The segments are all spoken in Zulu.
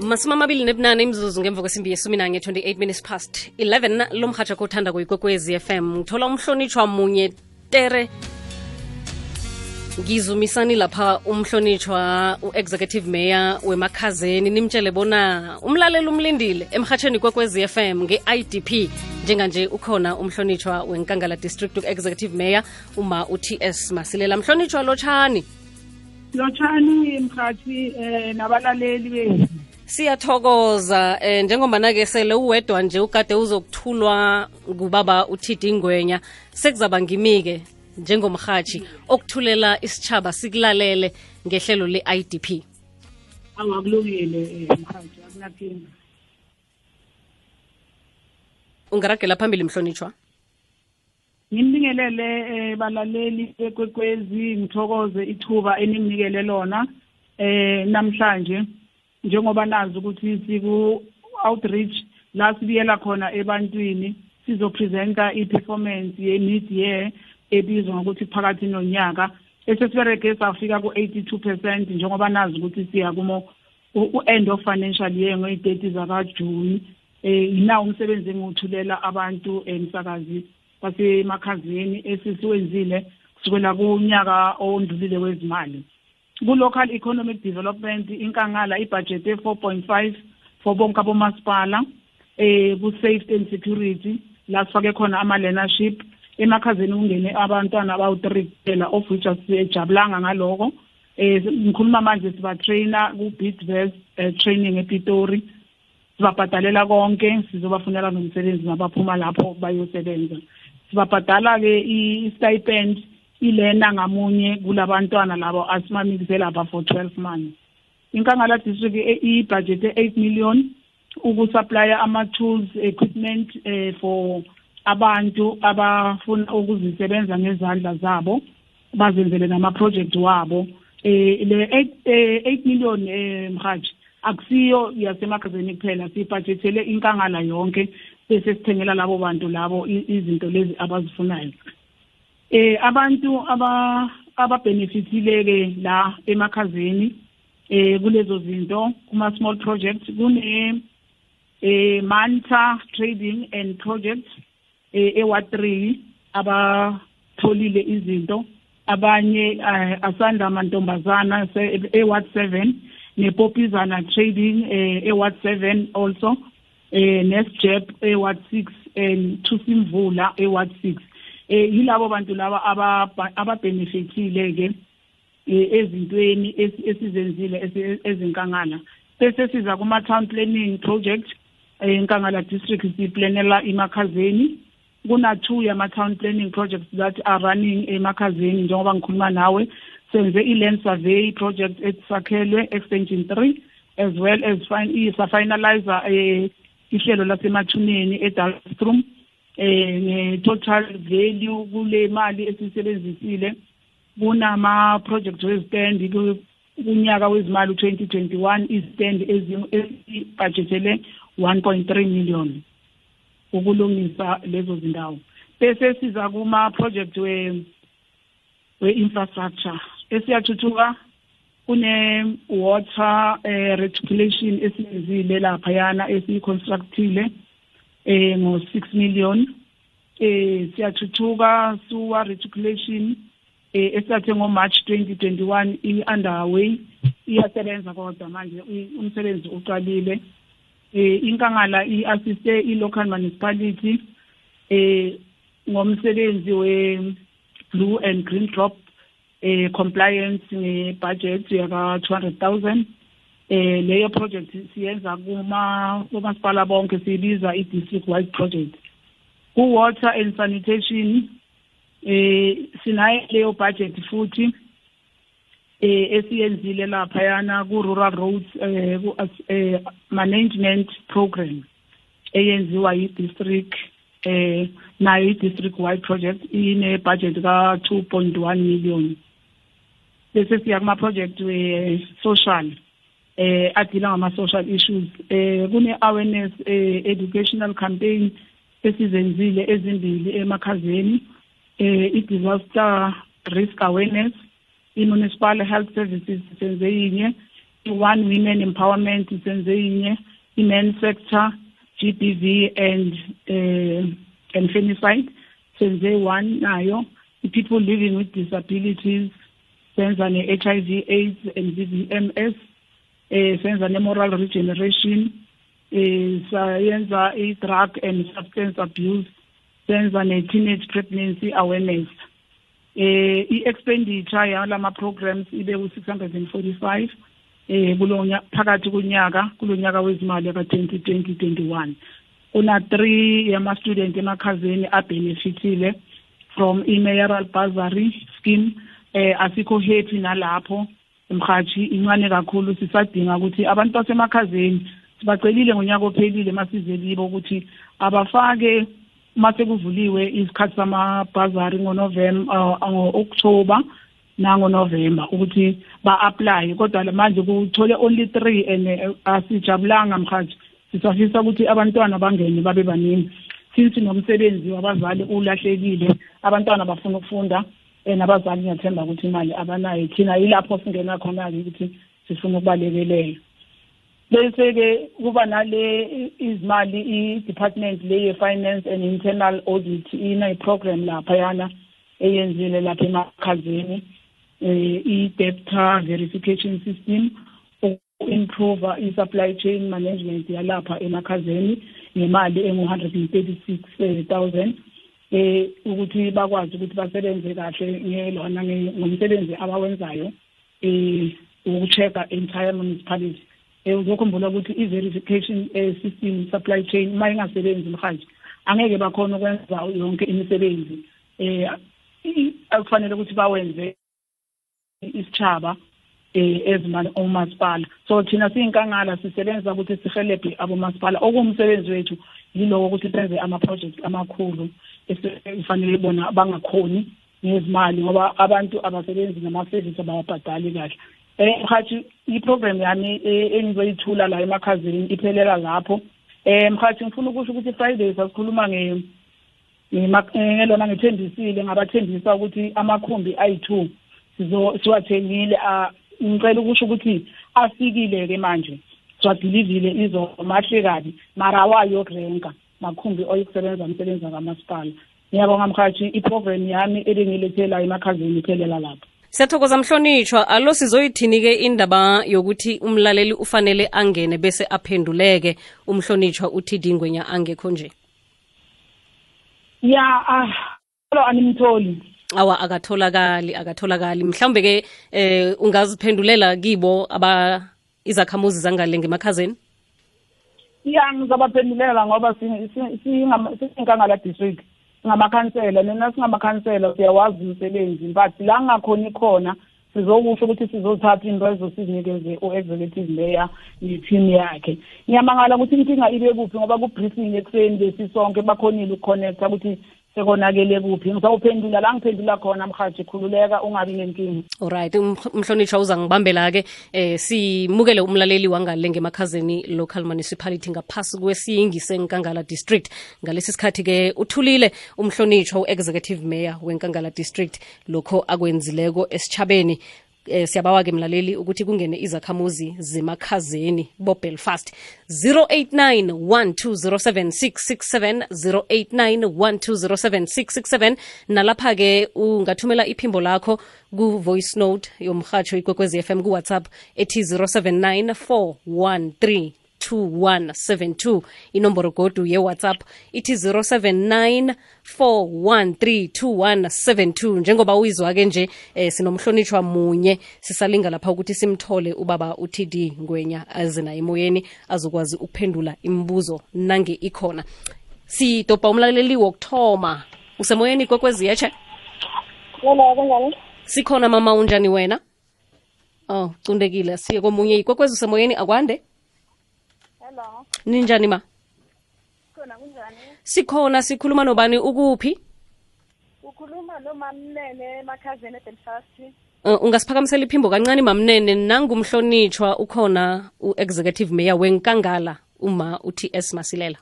masumi amabili nebunane imzuzu ngemva kwesimbi yesumi nanye 28 minutes past 11 lo mhatsha kothanda kuyikwekwezi FM ngithola umhlonitshwa munye tere. Ngizumisani lapha umhlonitshwa u-executive mayor wemakhazeni. Nimtshele bona umlaleli umlindile emhatsheni kwekwezi FM nge-idp njenganje ukhona umhlonitshwa wenkangala district u-executive mayor uma uts masilela. Mhlonitshwa lotshani lotshani mkhathi eh nabalaleli bethu siyathokoza eh njengoba-ke sele uwedwa nje ukade uzokuthulwa ngubaba uthidi ngwenya sekuzaba ngimi-ke njengomhathi okuthulela isitshaba sikulalele ngehlelo le-idp awakulungile mkhathi akunakinga. Ungaragela phambili mhlonitshwa ngimningelele eh balaleli bekwekwezi ngithokoze ithuba eninginikele lona eh namhlanje. Njengoba nazi ukuthi siku outreach la sibiyela khona ebantwini sizopresenta i-performance ye-mid year ebizwa ngokuthi phakathi nonyaka esesiberege safika ku-82 percent njengoba nazi ukuthi siya kumo u-end of financial year ngey'teti zakajuni. Um yinawo umsebenzi engiwuthulela abantu emsakazi basemakhazini esisiwenzile kusukela kunyaka ondlulile wezimali. Ku-local economic development inkangala ibudget e-4.5 for bonke abomasipala eh ku-safety and security. La sifake khona ama-learnership. Emakhazeni kungene abantwana abawu-three kuphela of which asijabulanga ngaloko. Eh ngikhuluma manje siba-trainer ku-bidvest eh, training epitori. Sibabhadalela konke sizobafunela nomsebenzi mabaphuma lapho bayosebenza. Sibabhadala-ke i-stipend ilena ngamunye kulabantwana labo asimamikise lapha for 12 months. Inkangala district i-budget e-8 million ukusuplya ama-tools equipment eh, for abantu abafuna ukuzisebenza ngezandla zabo bazenzele nama-project wabo. Eh le 8 8 million eh mhaji akusiyo yasemakhazeni kuphela sibhajethele inkangala yonke bese sithengela labo bantu labo izinto lezi abazifunayo. Eh abantu aba ababenefitile ke la emakhazeni eh kulezo zinto kuma small projects kune eh Manta Trading and Projects eh ewa 3 abatholile izinto. Abanye asanda amantombazana eWard 7 nepopizana trading eh eWard 7 also eh nesjeb eWard 6 and Thusimvula eWard 6 eh yilabo bantu laba ababenefitile ke ezintweni esizenzile ezinkangala. Bese siza kuma town planning project enkangala district siplanela imakhazeni kuna two yama town planning projects that are running emakhazeni njengoba ngikhuluma nawe. Senze i-land survey project esakhelwe extension 3 as well as isa-finalizer um ihlelo lasemathuneni edalstrom eh nge-total value kule mali esisebenzisile kunama project westand kunyaka wezimali u-2021 istand ezibhajetele 1.3 million ukulungisa lezo zindawo. Bese siza kuma project we we-infrastructure. Esiyathuthuka kune water eh, reticulation esiyenzile laphayana esiyiconstructile. Eh ngo 6 million eh siyathuthuka suwa reticulation eh esathe ngo March 2021 i underway iyasebenza kodwa manje umsebenzi uqalile eh inkangala iassiste i-local municipality eh ngomsebenzi we blue and green drop eh compliance ngebudget yaka 200,000 eh leyo project siyenza kuma kumasipala bonke siyibiza i-district wide project. Ku water and sanitation eh sinayo leyo budget futhi eh esiyenzile lapha yana ku rural roads eh ku eh, management program eyenziwa yi-district eh nayo i-district wide project ine budget ka 2.1 million. Bese siya kuma project we social. Eh adila ngama social issues eh kune awareness eh, educational campaign esizenzile ezimbili emakhazeni eh i disaster risk awareness i municipal health services senze yinye one women empowerment senze inye i-men sector GBV and uh, and femicide senze one nayo people living with disabilities senza ne-HIV AIDS and VVMS eh senza ne-moral regeneration eh sayenza i-drug and substance abuse senza ne-teenage pregnancy awareness. Eh i-expenditure yalama programs ibe u-645 eh kulonya phakathi kunyaka kulonyaka wezimali ka 2020 21 una 3 yama student emakhazeni abenefitile from i-mayoral bursary scheme eh asikho happy nalapho. Mhathi incane kakhulu. Sisadinga ukuthi abantu basemakhazeni sibacelile ngonyaka ophelile masizelibo ukuthi abafake mase kuvuliwe isikhathi samabhazari ngoNovember ngo-October nangoNovember ukuthi ba-apply kodwa manje kuthole only 3 and asijabulanga mhathi sisafisa ukuthi abantwana bangene babe baningi. Since nomsebenzi wabazali ulahlekile abantwana bafuna ukufunda nabazali ngiyathemba ukuthi imali abanayo thina yilapho singena khona-ke ukuthi sifuna ukubalekelela bese-ke kuba nale izimali i-department le ye-finance and internal audit ina-program laphayana eyenzile lapha emakhazeni um i-debtor verification system uku-improve i-supply chain management yalapha emakhazeni ngemali engu-hundred and thirty-six thousand. Eh ukuthi bakwazi ukuthi basebenze kahle ngelona ngomsebenzi abawenzayo eh ukuchecka entire municipality. Eh uzokhumbula ukuthi i-verification system supply chain uma ingasebenzi mhaji angeke bakhona ukwenza yonke imisebenzi eh akufanele ukuthi bawenze isitshaba eh ezimali omasipala. So thina siyinkangala sisebenza ukuthi sihelebhe abomasipala. Okuwumsebenzi wethu yilowo ukuthi benze ama-project amakhulu esifanele bona bangakhoni ngezimali ngoba abantu abasebenzi ngamasevisi abawabhadali kahle. Eh mhathi i-program yami engizoyithula la emakhazini iphelela lapho. Eh mhathi ngifuna ukusho ukuthi Friday sasikhuluma nge ngelona ngithembisile ngabathembisa ukuthi amakhumbi ayi-2 siwathengile ngicela ukusho ukuthi afikile ke manje siwadilivile izomahle kabi mara awayokurenka makhumbi oyokusebenza umsebenzi kamasipala ngiyabonga mhathi iprogram yami ebengilethelayo emakhazini iphelela lapho. Siyathokoza mhlonitshwa alo sizoyithini-ke indaba yokuthi umlaleli ufanele angene bese aphenduleke? Umhlonitshwa uthi dingwenya angekho nje. Ya alo animtholi. Awa akatholakali akatholakali. Mhlawumbe ke eh ungaziphendulela kibo aba izakhamuzi zangale ngemakhazeni ya ngizabaphendulela ngoba siyinkangala district. Singamakhansela nina singamakhansela siyawazi umsebenzi. But la ngakhoni khona sizokusho ukuthi sizothatha into ezosizinikeze u-executive mayor ne-team yakhe. Ngiyamangala ukuthi inkinga ibe kuphi ngoba ku-briefing ekuseni besisonke bakhonile ukuconnecta ukuthi sekonakele kuphi? Ngisawuphendula la ngiphendula khona mhaji khululeka ungabi nenkinga. Alright umhlonishwa uzangibambela-ke eh simukele umlaleli wangale ngemakhazeni local municipality ngaphasi kwesiyingi senkangala district. Ngalesi sikhathi-ke uthulile umhlonishwa u-executive mayor wenkangala district lokho akwenzileko esichabeni eh siyabawa-ke mlaleli ukuthi kungene izakhamuzi zemakhazeni bobelfast. 089 1207667 089 1207667 nalapha-ke ungathumela iphimbo lakho ku-voice note yomhatsho ikwekwezi fm kuwhatsapp ethi 079 413 2172 inomboro godu ye-whatsapp ithi 079 4132172 njengoba uyizwa-ke nje eh, sinomhlonitshwa munye sisalinga lapha ukuthi simthole ubaba utd ngwenya azina emoyeni azokwazi ukuphendula imibuzo nange ikhona. Sidobha umlaleli wokuthoma usemoyeni kwekwezi yeche Yena kunjani? sikhona mama unjani wena? Oh cundekile siye komunye ikwekwezi usemoyeni akwande Hello. ninjani ma Khona kunjani? sikhona sikhuluma nobani ukuphi Ukhuluma nomamnene emakhazeni eBelfast. uh, ungasiphakamisela iphimbo kancane mamnene nangumhlonitshwa ukhona u-executive mayor wenkangala uma uthi s masilela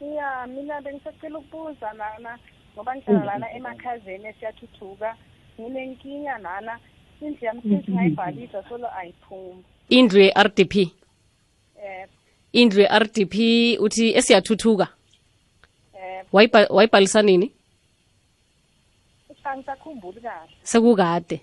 Ya, mina bengisacela ukubuza nana ngoba ngihlala lana emakhazeni esiyathuthuka. Nginenkinga nana indlu yami sithi ngayibhalisa solo ayiphumi. indlu ye-r d eh indlu ye-rdp uthi esiyathuthuka? Eh. Wayibhalisa nini? Angisakhumbuli kahle. Sekukade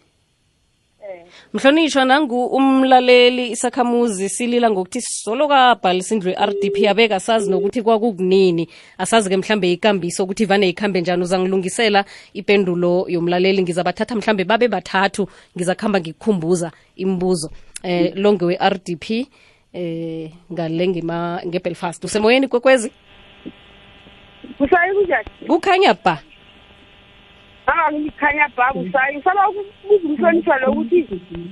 eh. Mhlonishwa nangu umlaleli isakhamuzi silila ngokuthi solo kabhalisa indlu ye-rdp abeka sazi nokuthi kwakukunini. Asazi-ke mhlambe ikambiso ukuthi vane ikhambe njani. Uzangilungisela ipendulo yomlaleli. Ngizabathatha mhlambe babe bathathu. Ngizakuhamba ngikukhumbuza imibuzo eh longe we-rdp eh ngale ngema ngebelfast. Usemoyeni kwekwezi? Kusayi kunjani? Kukhanya ba. Anga ngikhanya bha kusayi ngifuna ukubuza umhlonishwa lo ukuthi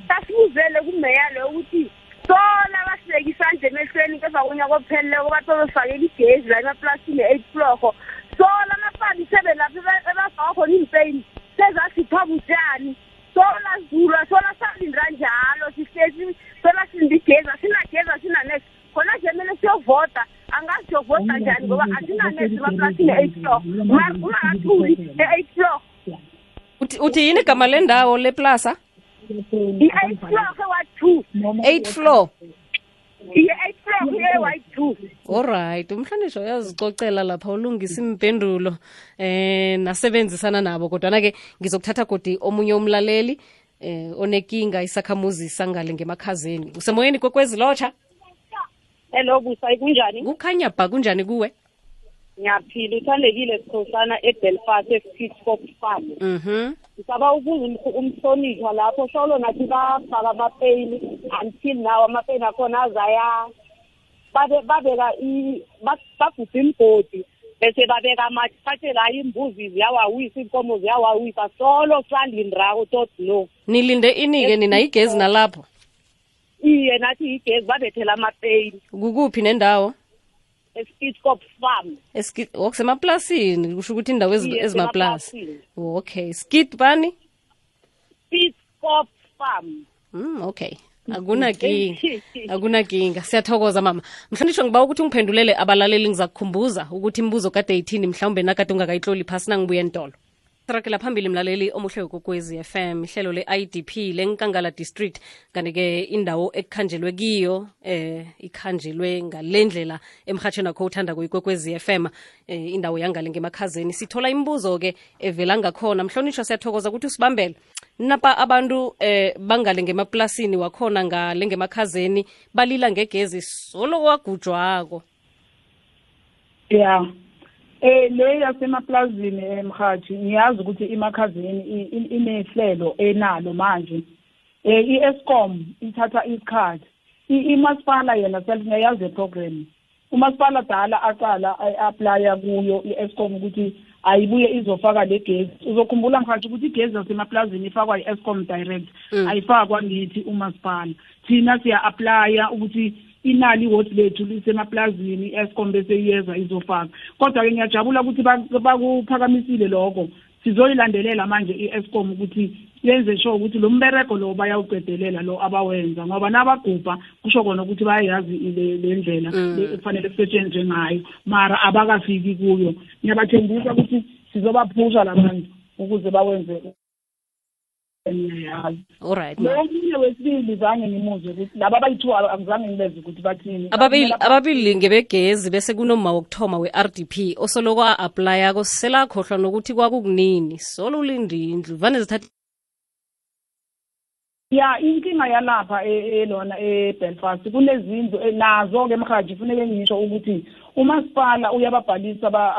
sasibuzele kumeya lo ukuthi sola basibeka isandla emehlweni keza kunyaka opheleleko batolofakela igezi la emaplasini e-eight florho sola amapali sebe lapho ebafaka khona iimpeyini sezasipha butshani sola zula sola salinda njalo sihlezi sola sinda igezi asinagezi asinanex khona nje mele siyovota angazi siyovota njani ngoba asinanex emaplasini e-eight floor. ungangathuli e-eight floor. Uthi, uthi yini igama lendawo leplasa i-eight floor ke-wa-two 8 floor i-eight floor. Iye-y-two alright umhlonishwa uyazicocela lapha ulungisa impendulo eh nasebenzisana nabo. Kodwana-ke ngizokuthatha godi omunye umlaleli eh onekinga isakhamuzi sangale ngemakhazeni. Usemoyeni kwekwezi lotsha? Hello busayi kunjani kukhanya bha kunjani kuwe? Ngiyaphila uthandekile sikhosana ebelfast efiskop farm mhm. Ngisaba ukuza umh- umhlonishwa lapho solo nathi bafaka amapeyili until now amapeyili akhona azaya babe- babeka i- ba- bagubha imgodi bese babeka amatshatshela hayi imbuzi ziyawawisa iinkomo ziyawawisa solo salindako tot no. Nilinde inike nina igezi nalapho? Iye nathi igezi babethela amapeyili kukuphi nendawo? Efiskop farm Eski- okusemaplasini kusho ukuthi indawo ezimaplasi semaplasini. okay. Skid bani? Fiskop farm Mm, okay akunakinga akunakinga siyathokoza mama. Mhlonishwa ngiba ukuthi ungiphendulele abalaleli ngizakukhumbuza ukuthi imibuzo kade yithini mhlawumbe nakade ungakayitloli phasi nangibuye entolo. Sirakela phambili mlaleli omuhle kokwezi FM ihlelo le-IDP lenkangala district. Kanti-ke indawo ekukhanjelwe kiyo eh ikhanjelwe ngalendlela emhatshweni akho uthanda kuyikwekwezi FM eh, indawo yangale ngemakhazeni. Sithola imibuzo-ke evela ngakhona. Mhlonishwa siyathokoza ukuthi usibambele. Napa abantu eh bangale ngemaplasini wakhona ngale ngemakhazeni balila ngegezi solo wagujwako ya eh le yasemaplazini emhathi ngiyazi ukuthi imakhazini i- i- inehlelo enalo manje. Eh iEscom ithatha isikhathi. I- imasipala yena self ngiyazi program umasipala dala aqala apply kuyo iEscom ukuthi ayibuye izofaka le gezi. Uzokhumbula mhathi ukuthi igezi yasemaplazini ifakwa iEscom direct ayifakwa ngithi umasipala. Thina siya apply ukuthi inali iwodi lethu lisemaplazini i-escom bese iyeza izofaka kodwa-ke ngiyajabula ukuthi bak- bakuphakamisile lokho. Sizoyilandelela manje i-escom ukuthi yenze sure ukuthi lo mbereko lo bayawuqedelela lo abawenza ngoba nabagubha kusho kona ukuthi bayayazi le le ndlela le ekufanele kusetshenzwe ngayo. Mara abakafiki kuyo. Ngiyabathembisa ukuthi sizobaphusha labantu ukuze bawenze ngiyayazi alright ma. lo omunye wesibili zange ngimuzwe ukuthi laba abayi-two angizange ngibeze ukuthi bathini. Ababili ababili ngebegezi bese kunoma wokuthoma we-rdp osoloko a-aplayako selakhohlwa nokuthi kwakukunini. Solo ulinde indlu vane zithatha ya inkinga yalapha e- elona eBelfast kunezindlu e- nazo-ke emhaji kufuneke ngisho ukuthi umasipala uyababhalisa aba-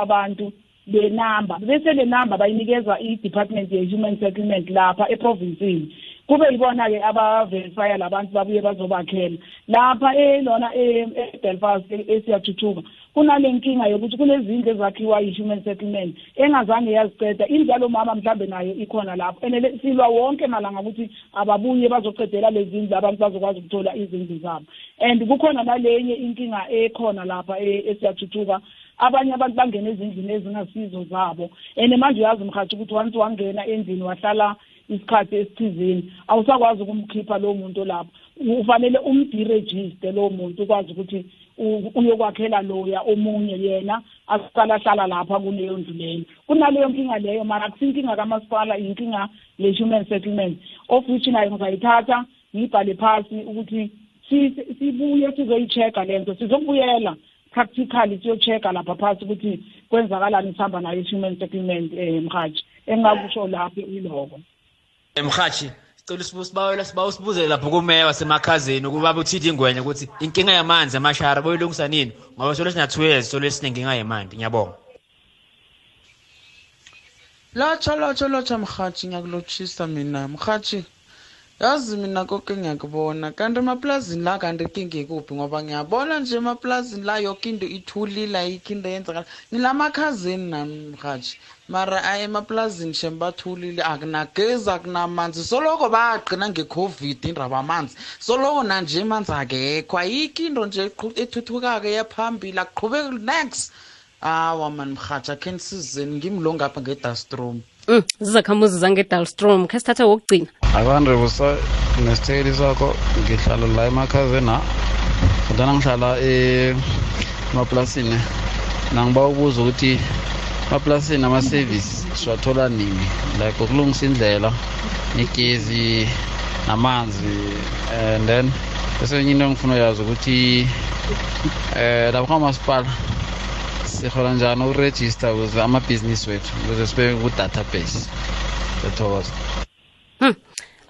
abantu benamba bese le namba bayinikeza i-department ye-human settlement lapha eprovinsini kube yibona-ke abaverifya labantu babuye bazobakhela. Lapha elona eBelfast esiyathuthuka kunale nkinga yokuthi kunezindlu ezakhiwa yi-human settlement engazange yaziceda injalo mama mhlambe nayo ikhona lapho. And le- silwa wonke malanga ukuthi ababuye bazocedela lezi zindlu abantu bazokwazi ukuthola izindlu zabo. And kukhona nalenye inkinga ekhona lapha e- esiyathuthuka abanye abantu bangena ezindlini ezingasizo zabo. And manje uyazi mhathi ukuthi once wangena endlini wahlala isikhathi esithizeni awusakwazi ukumkhipha lowo muntu lapho. Ufanele umdirejiste lowo muntu ukwazi ukuthi u- uyokwakhela loya omunye yena asalahlala lapha kuleyo ndlu leyo. Kunaleyo nkinga leyo mara akusinkinga kamasipala inkinga ye-human settlement. Of which nayo ngizayithatha ngiyibhale phasi ukuthi si- sibuye sizoyi-check-a le nto sizokubuyela. Practically siyo-check-a lapha phasi ukuthi kwenzakalani sihamba nayo i-human settlement um mhaji engingakusho lapho iloko. Emhathi sicela sibawela sibawa usibuzele lapho kumeya wasemakhazeni ukuba uthithi ingwenya ukuthi inkinga yamanzi amashara boyilungisa nini? Ngoba solo sina-two years solo sinenkinga yemanti ngiyabonga. Lotsha lotsha lotsha mhathi ngiyakulotshisa mina. Mhathi yazi mina konke ngiyakubona. Kanti emaplazini la kanti inkinga ikuphi ngoba ngiyabona nje emaplazini la yoke into ithulile ayikho into eyenzakala. Ngilamakhazini nami mhathi mara ayi emaplazini shem bathulile akunagezi akunamanzi. Soloko bagqina nge-covid indaba amanzi. Soloko nanje amanzi akekho. Ayikho into nje ethuthukako eyaphambili akuqhubeki next. Awa mani mhathi akhe nisizeni. Ngimlo ngapha ngedastrom Mm, zizakhamuzi zangedalstrom khe sithathe wokugcina akandre busa nesithekeli sakho ngihlala la emakhazena kodwana ngihlala e- emaplasini. Nangiba ubuza ukuthi emaplasini ama-service siwathola nini? Like ukulungisa indlela igezi namanzi and then esenye enye into engifuna uyazi ukuthi um lapho kwamasipala sihola njani ukurejista ukuze amabhizinisi wethu ukuze sibe ku-database. Ethokoza.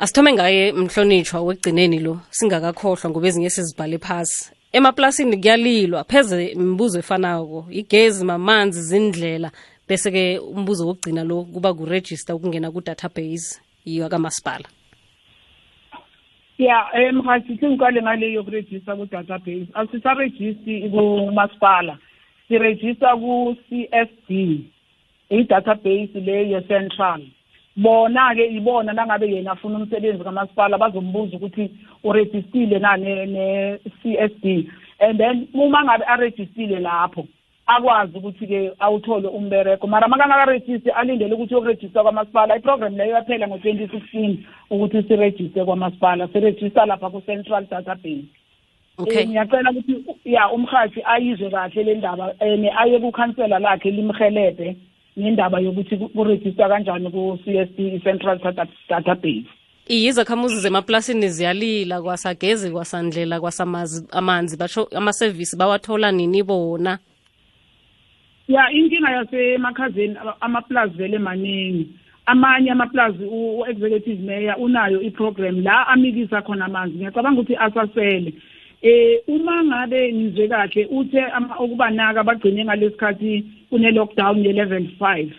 Asithome ngaye mhlonishwa wekugcineni lo singakakhohlwa ngoba ezinye sizibhale phasi. Emaplasini kuyalilwa pheze imibuzo efanako igezi mamanzi zindlela bese ke umbuzo wokugcina lo kuba kuregister ukungena ku database yiyo kamasipala. ya um mhathi singiqale ngale yokurejista ku-database asisarejisti kumasipala sirejista ku-c s d i-database le ye-central bona-ke ibona nangabe yena afuna umsebenzi kamasipala bazombuza ukuthi urejistile na ne-c s d. And then uma ngabe arejistile lapho akwazi ukuthi-ke awuthole umbereko mara makangakarejisti alindele ukuthi yokurejista kwamasipala. Iprogram leyo yaphela ngo-twenty sixteen ukuthi sirejiste kwamasipala. Sirejista lapha ku-central database. Okay. Eh, ngiyacela ukuthi ya umhathi ayizwe kahle le ndaba and aye kukhansela lakhe limhelebhe ngendaba yokuthi ku- kurejistwa kanjani ku-c s d i-central Data- database. Iyizakhamuzi zemaplasini ziyalila kwasagezi kwasandlela kwasamazi amanzi basho ama-service bawathola nini bona. ya inkinga yasemakhazeni ama- amaplazi vele maningi. Amanye amaplazi u- u-executive mayor unayo iprogram la amikisa khona amanzi. Ngiyacabanga ukuthi asasele. Eh uma ngabe ngizwe kahle uthe okubanaka bagcine ngalesikhathi kune-lockdown ye-level five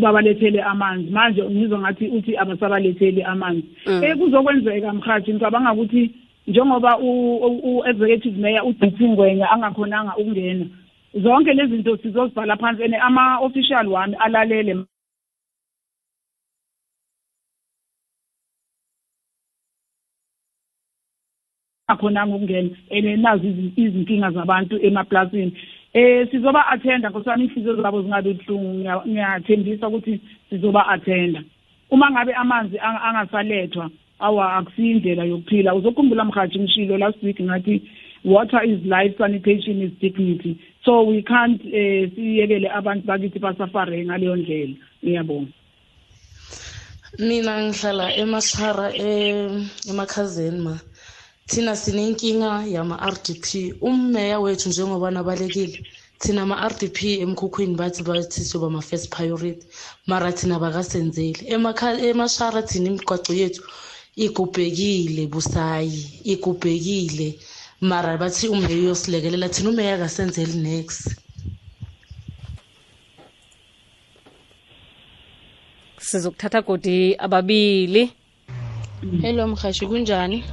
babalethele amanzi. Manje ngizwa ngathi uthi abasabaletheli amanzi. Mm. eh kuzokwenzeka mhathi ngicabanga ukuthi njengoba u-executive mayor udithi ngwenya angakhonanga ukungena zonke lezi zinto sizozibhala phansi and ama-official wami alalele. Akhonanga ukungena and nazi izi- izinkinga zabantu emaplasini. Eh sizoba attenda nkosana inhliziyo zabo zingabe Ngiya- ngiyathembisa ukuthi sizoba attenda. Uma ngabe amanzi ang- angasalethwa awa akusiyo indlela yokuphila. Uzokhumbula mhathi ngishilo last week ngathi water is life sanitation is dignity. So we can't eh siyekele abantu bakithi basafare ngaleyo ndlela. Ngiyabonga. Mina ngihlala emashara em- emakhazeni ma. Thina sinenkinga yama-rdp ummeya wethu njengoba nabalekile thina ama-rdp emkhukhwini bathi bathi soba ma-first priority mara thina bakasenzeli Emakha- emashara thina imigwaco yethu igubhekile busayi igubhekile mara bathi umeya uyosilekelela thina umeya akasenzeli next Sizokuthatha godi ababili. Hello mhashi kunjani?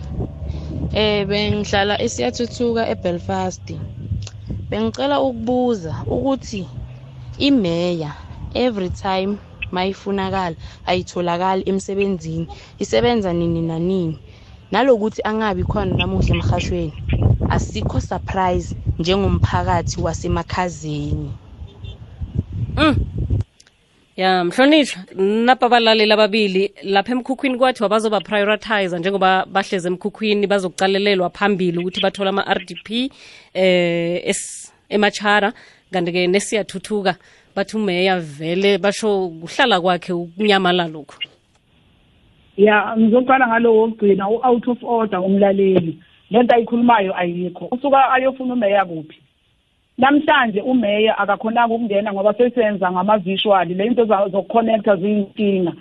Eh bengihlala esiyathuthuka eBelfast. Bengicela ukubuza ukuthi imeya every time mayifunakala ayitholakali emsebenzini isebenza nini nanini nalokuthi angabi khona namuhla emhashweni asikho surprise njengomphakathi wasemakhazeni Mm. Ya mhlonishwa napa abalaleli ababili lapha emkhukhwini kwathiwa bazoba prioritize njengoba bahlezi emkhukhwini bazokucalelelwa phambili ukuthi bathola ama-r RDP eh um emachara kanti ke nesiyathuthuka bathi umeya vele basho kuhlala kwakhe ukunyamala lokhu. Ya ngizoqala ngalo wokugcina u-out of order umlaleli. Lento ayikhulumayo ayikho. Usuka ayofuna umeya kuphi namhlanje umeya akakhonanga ukungena ngoba sesenza ngama-visual le nto zokuconnecta ziyinkinga.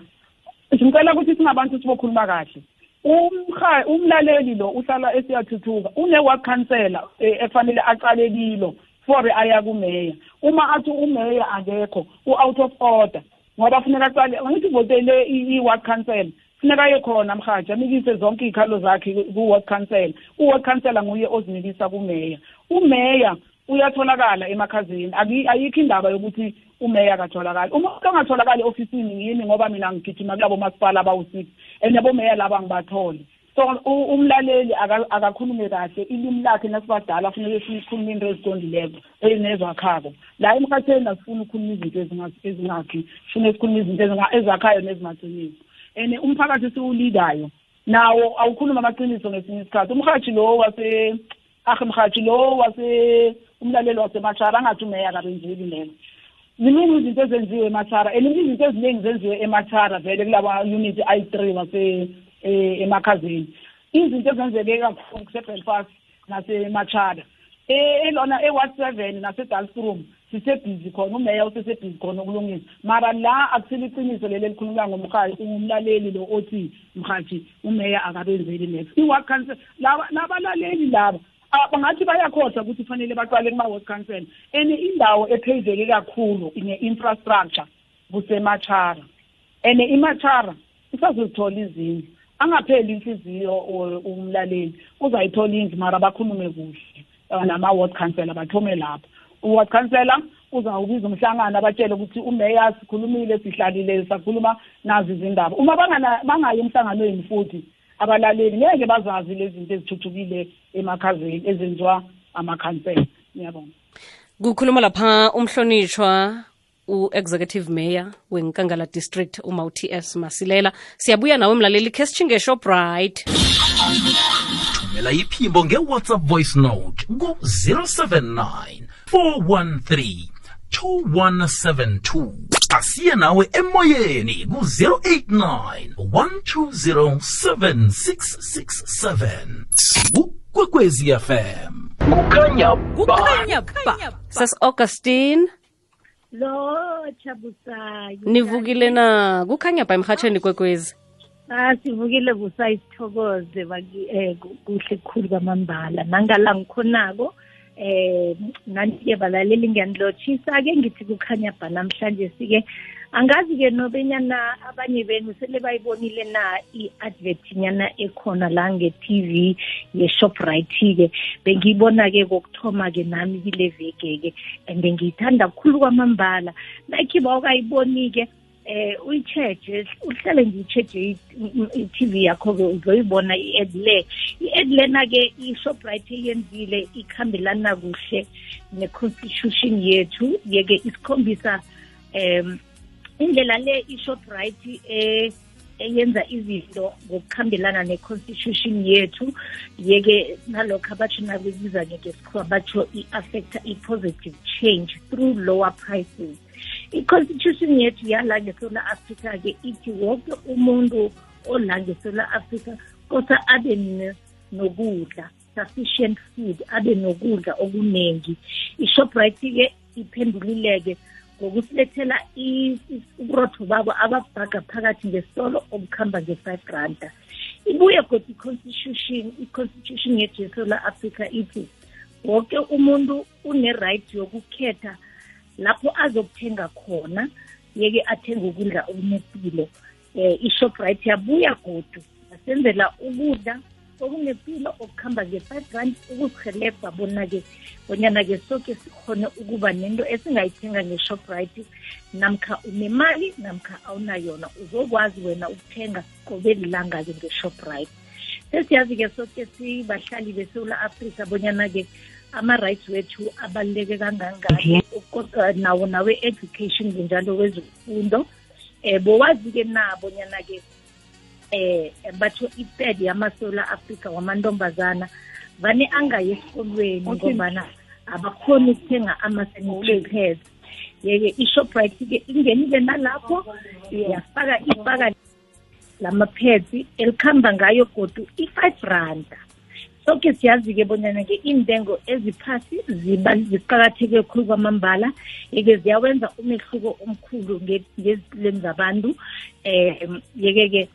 Ngicela ukuthi singabantu sibokhuluma kahle. Umha umlaleli lo uhlala esiyathuthuka une-work councellor efanele aqale kilo for aya kumeya. Uma athi umeya akekho u-out of order ngoba funeka aqale angithi uvotele i-ward council funeka aye khona mhaji amikise zonke iy'khalo zakhe ku-ward council u-ward councillor nguye ozinikisa kumeya. Umeya uyatholakala emakhazeni. Ayikho indaba yokuthi umeya akatholakali. Uma angatholakali ofisini yini ngoba mina ngigijima kulabo masipala abawu-six and abomeya laba ngibathole. So umlaleli akakhulume kahle ilimi lakhe nasibadala funeke sikhulume into eziqondileko enezwakhako la emhatheni asifuni ukukhuluma izinto ezingakhi fune sikhuluma izinto ezakhayo nezingaqinisi and umphakathi siwulidayo nawo awukhuluma amaqiniso ngesinye isikhathi. Umhathi lo wase ahe mhathi lo wase umlaleli wasemachara angathi umeya kabenzeli lelo ziningi izinto ezenziwe emachara and izinto eziningi zenziwe emachara vele kulaba unit ayi-three wase eh emakhazeni. Izinto ezenzeke kakhulu kusebelfast nasemachada elona e-ward seven nase-dalstroom sisebhizi khona umeya usesebhizi khona ukulungisa mara la akusile iqiniso leli elikhulunywa ngumlaleli lo othi mhathi umeya akabenzeli next i-ward council labalaleli laba bangathi bayakhohlwa ukuthi fanele baqale kuma-ward council. And indawo ephezeke kakhulu ne-infrastructure kusemachara and imachara isazozithola izindlu angapheli inhliziyo umlaleli uzayithola indlu mara bakhulume kuhle. Nama-ward councillor bathome lapho. U-ward councillor uzawubiza umhlangano abatshele ukuthi umeya sikhulumile sihlalile sakhuluma nazi izindaba. Uma bangayi emhlanganweni futhi abalaleli ngeke bazazi lezi zinto ezithuthukile emakhazeni ezenziwa amakhansela. Ngiyabonga. Kukhuluma lapha umhlonishwa u-executive mayor wenkangala district uma-uts masilela. Siyabuya nawe mlaleli khe sitshinge shoprite. Thumela iphimbo nge-whatsapp voice note ku-079 413 2172 asiye nawe emoyeni ku-089 120 7667 kukwekwezi fm kukhanya ba. Sas-augustine lo chabusayo nivukile na kukhanya ba emhatsheni kwekwezi. Ah sivukile busayi sithokoze um kuhle kukhulu kwamambala. Nangala ngikhonako eh nani-ke balaleli ngiyanilotshisa-ke ngithi kukhanya bha namhlanje sike. Angazi-ke nobenyana abanye benu sele bayibonile na i-advert nyana ekhona la nge-tv ye-shoprite-ke. Bengiyibona-ke kokuthoma-ke nami kile veke-ke and ngiyithanda kukhulu kwamambala. Like bawukayiboni-ke eh uyitsheje uhlale ngiyitsheje i-TV yakho-ke uzoyibona i-ad le. I-ad lena-ke i-shoprite eyenzile ikhambelana kuhle ne-constitution yethu. Yeke isikhombisa um indlela le i-shoprite eh eyenza izinto ngokukhambelana ne-constitution yethu. Yeke nalokho abatsho nakubiza ngesikhuwa batsho i-affecta i-positive change through lower prices. I-constitution yethu yala ngesola africa-ke ithi wonke umuntu ola ngesola africa kosa abe nokudla sufficient food abe nokudla okuningi ishoprite-ke iphendulileke ngokusilethela uburotho babo ababhaga phakathi ngesitolo obukhamba nge-five randa. Ibuye kodwa i-constitution i-constitution yethu yesola africa ithi wonke umuntu une-right yokukhetha lapho azokuthenga khona yeke athenge ukudla okunempilo eh ishoprite yabuya godu yasenzela ukudla okunempilo okuhamba nge-five rand ukusihelebha bona-ke bonyana-ke soke sikhone ukuba nento esingayithenga nge-shoprite namkha unemali namkha awunayona uzokwazi wena ukuthenga qobe lilanga-ke nge-shoprite. Sesiyazi-ke soke sibahlali besewula afrika bonyana-ke ama-rights wethu abaluleke kangangani? Nawo nawe-education njalo wezifundo um bowazi-ke nabonyana-ke eh batho iped yamasola africa wamantombazana vane angayi esikolweni ngombana abakhoni ukuthenga ama-sanitary pads yeke ishoprite-ke ingenile nalapho yafaka ifaka lama-pads elikhamba ngayo godu i-five randa. Soke siyazi-ke bonyana-ke intengo eziphasi ziba ziqakatheke khulu kwamambala. Yeke ziyawenza umehluko omkhulu nge- ngezipilweni zabantu. Um yeke-ke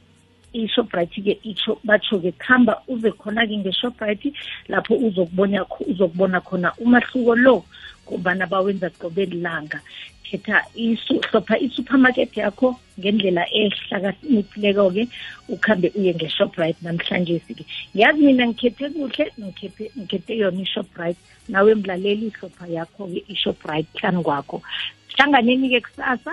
i-shoprite-ke itsho batsho-ke khamba uze khona-ke nge-shoprite lapho uzokubona kho- uzokubona khona umahluko lo. Ngobana bawenza qobe lilanga khetha isu hlopha i-supermarket yakho ngendlela ehlakaniphileko-ke ukhambe uye nge-shoprite namhlanje sike ngiyazi mina ngikhethe kuhle ngikhethe yona i-shoprite. Nawe mlaleli ihlopha yakho-ke i-shoprite hlani kwakho. Hlanganeni-ke kusasa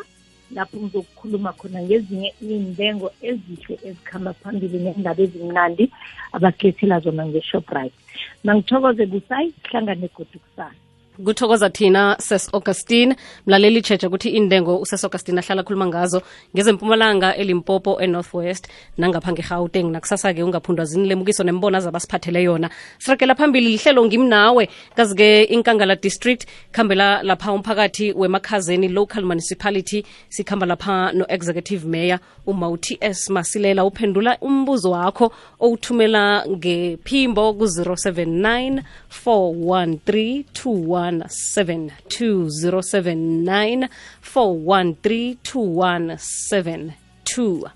lapho ngizokukhuluma khona ngezinye iy'ntengo ezihle ezikhamba phambili nendaba ezimnandi abakhethela zona nge-shoprite. Mangithokoze busayi hlangane godi kusasa kuthokoza thina ses augustine. Mlaleli cheche ukuthi intengo uses augustine ahlala khuluma ngazo ngezempumalanga elimpopo enorthwest nangapha ngegauteng. Nakusasa-ke ungaphundwa zinilemukiso nembona zabasiphathele yona. Sirakela phambili lihlelo ngimnawe kazi-ke inkangala district khambela lapha umphakathi wemakhazeni local municipality sikhamba lapha no-executive mayor umauti s masilela. Uphendula umbuzo wakho owuthumela ngephimbo ku-079 413 2172 079 413 2172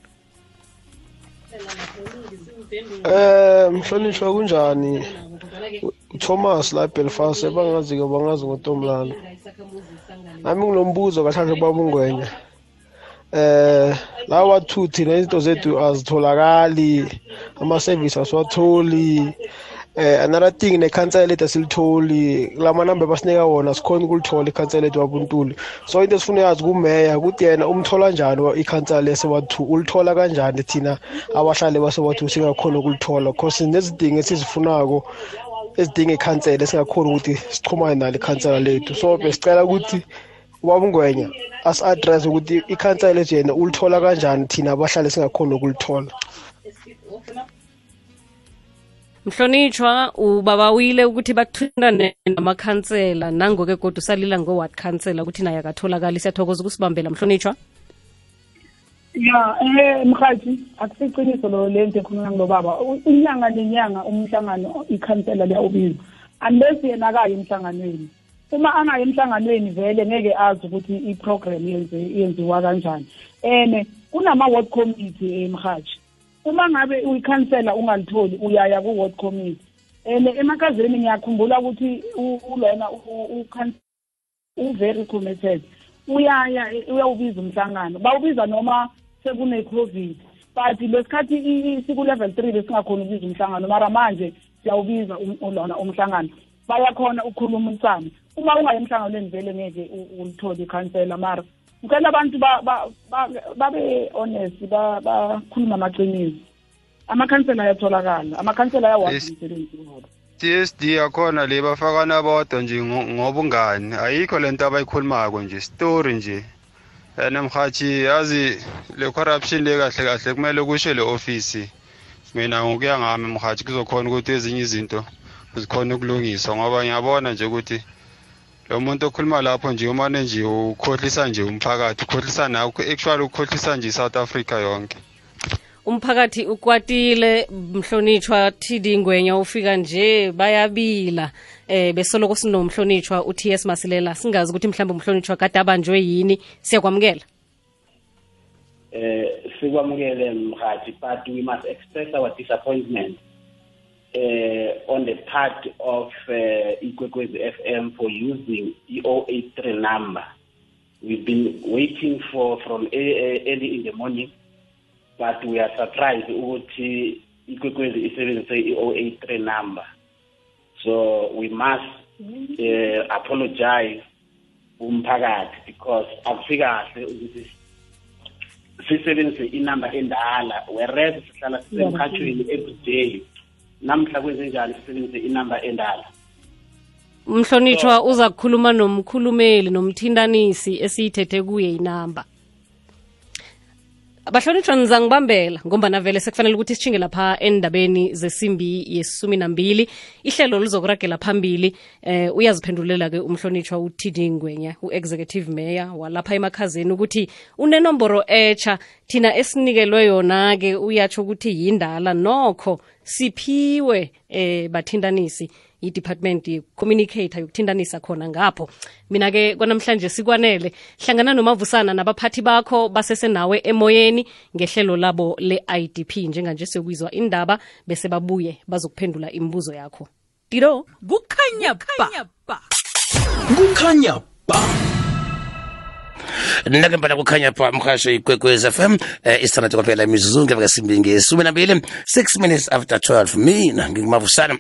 Eh mhlonishwa kunjani? Thomas la Belfast abangazi ke bangazi ngoNtomlana. Nami nginombuzo kahlanje babungwenya. Eh la wathuthi nezinto zethu azitholakali ama service aswatholi eh another thing nekhansela lethu asilitholi kulama number basinika wona sikhona ukulithola ikhansela lethu wabuntuli so into esifuna yazi kumeya ukuthi yena umthola njani ikhansela lesewathu ulithola kanjani thina abahlali basewathu singakhona ukulithola? Cause nezidingo esizifunako ezidinga ikhansela esingakhona ukuthi sichumane nalo ikhansela lethu. So besicela ukuthi ubabungwenya asi-address ukuthi ikhansela lethu yena ulithola kanjani thina abahlali singakhona ukulithola mhlonitshwa ubabawile ukuthi bakuthintane namakhansela. Nangoke kodwa usalila ngo-ward councillor ukuthi naye akatholakali. Siyathokoza ukusibambela mhlonitshwa ya eh mhathi akusiqiniso lo lento ekhuluma ngilo baba inyanga nenyanga umhlangano ikhansela liyawubiza. Unless yena akayi emhlanganweni. Uma angayi emhlanganweni vele ngeke azi ukuthi i-program yenziwa kanjani. Ene kunama-ward committee emhathi uma ngabe uyikhansela ungalitholi uyaya ku-ward committee. And emakhazeni ngiyakhumbula ukuthi u- ulona u- ukhan- u-very committed. Uyaya uyawubiza umhlangano. Bawubiza noma sekune-covid but lesikhathi i- i- siku-level three besingakhona ukubiza umhlangano mara manje siyawubiza um- ulona umhlangano. Bayakhona ukukhulumisana uma ungaye emhlanganweni vele ngeke u- ulithole ikhansela mara ngicela abantu ba- ba- ba- babe honest ba- bakhulume amaqiniso. Amakhansela ayatholakala. Amakhansela ayawazi umsebenzi wabo TSD yakhona le bafakana bodwa nje ngo- ngobungani. Ayikho lento abayikhulumako nje story nje. And mhathi yazi le corruption le kahle kahle kumele kusho le office mina ngokuya ngami mhathi kuzokhona ukuthi ezinye izinto zikhona ukulungiswa ngoba ngiyabona nje ukuthi lo muntu okhuluma lapho nje umane nje ukhohlisa nje umphakathi ukhohlisa nakho actually ukhohlisa nje i-South Africa yonke. Umphakathi ukwatile mhlonitshwa td ngwenya ufika nje bayabila. Eh besoloko sinomhlonitshwa uts masilela. Singazi ukuthi mhlawumbe umhlonitshwa kade abanjwe yini. Siyakwamukela. Eh sikwamukele mhathi but we must express our disappointment. Uh, on the part of uh, Ikwekwezi FM for using the 083 number. We've been waiting for from early in the morning, but we are surprised ukuthi Ikwekwezi isebenzise i-083 number. So we must uh, apologize umphakathi because akufikahle ukuthi sisebenzise inamba endala whereas sihlala sisemkhathweni every day namhla kwenzenjani sisebenzise inamba endala. Umhlonitshwa uza kukhuluma nomkhulumeli nomthintanisi esiyithethe kuye inamba bahlonitshwa nizangibambela ngombana vele sekufanele ukuthi sitshinge lapha endabeni zesimbi yesumi nambili. Ihlelo lizokuragela phambili eh uyaziphendulela-ke umhlonitshwa utd ngwenya u-executive mayor walapha emakhazeni ukuthi unenomboro etsha thina esinikelwe yona-ke uyatsho ukuthi yindala nokho siphiwe eh bathintanisi i-department ye-communicator yokuthintanisa khona ngapho. Mina-ke kwanamhlanje sikwanele hlangana nomavusana nabaphathi bakho basesenawe emoyeni ngehlelo labo le-idp njenganje siyokwizwa indaba bese babuye bazokuphendula imibuzo yakho. Tiro? Kukhanya ba. Kukhanya ba. Nake mpala kukhanya pha mhasho ikwekwez fm eh, isithandathu kwaphela imizuzu ngemva kasimbi ngesumi nambili 6 minutes after 12 mina ngingumavusana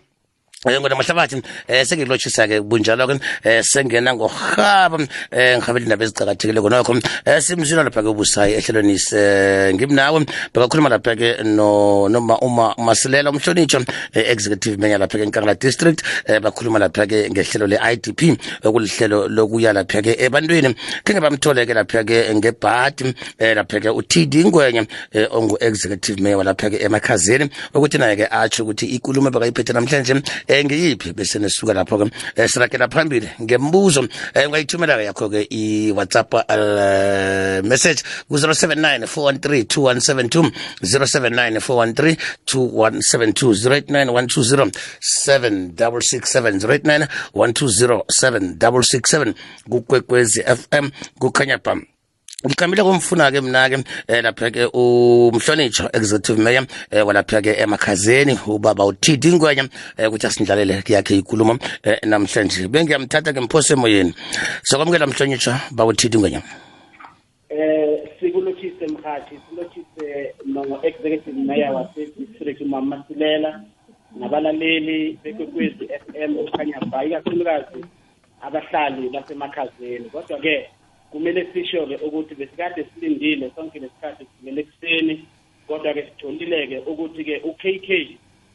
ngoba mahlabathi eh sengilotshisa ke bunjalo ke eh sengena ngohaba eh ngihabela indaba ezicakathekile konokho eh simzina lapha ke ubusayi ehlelweni se ngimnawe bekakhuluma lapha ke no noma uma masilela umhlonitsho eh, executive mayor lapha ke enkangala district. Eh bakhuluma lapha ke ngehlelo le IDP okulihlelo lokuya lapha ke ebantwini. Kenge bamthole ke lapha ke ngebhadi eh lapha ke uTD Ngwenya eh ongu executive mayor lapha ke emakhazeni. Ukuthi naye ke atsho ukuthi ikulumo bekayiphethe namhlanje eh ngiyiphi bese nesuka lapho ke eh, sirakela phambili ngembuzo eh ungayithumela ke yakho ke i WhatsApp uh, message ku 079 413 2172 079 413 2172 089 120 7667 kukwekwezi FM kukhanya pam ngiqambile kumfuna ke mina ke eh, lapha ke umhlonitsho executive mayor eh, walapha ke emakhazeni ubaba uThidi Ngwenya eh, ukuthi asindlalele yakhe inkulumo eh, namhlanje. Bengiyamthatha ke mphose emoyeni. Sokwamukela mhlonitsho baba uThidi Ngwenya. Eh sikulochise mkhathi silothise no executive mayor wasedistrict district Mama Silela nabalaleli bekwekwezi FM okhanya ba ikakhulukazi abahlali basemakhazeni. Kodwa ke kumele sisho-ke ukuthi besikade silindile sonke lesikhathi sigele ekuseni kodwa-ke sitholile-ke ukuthi-ke u-KK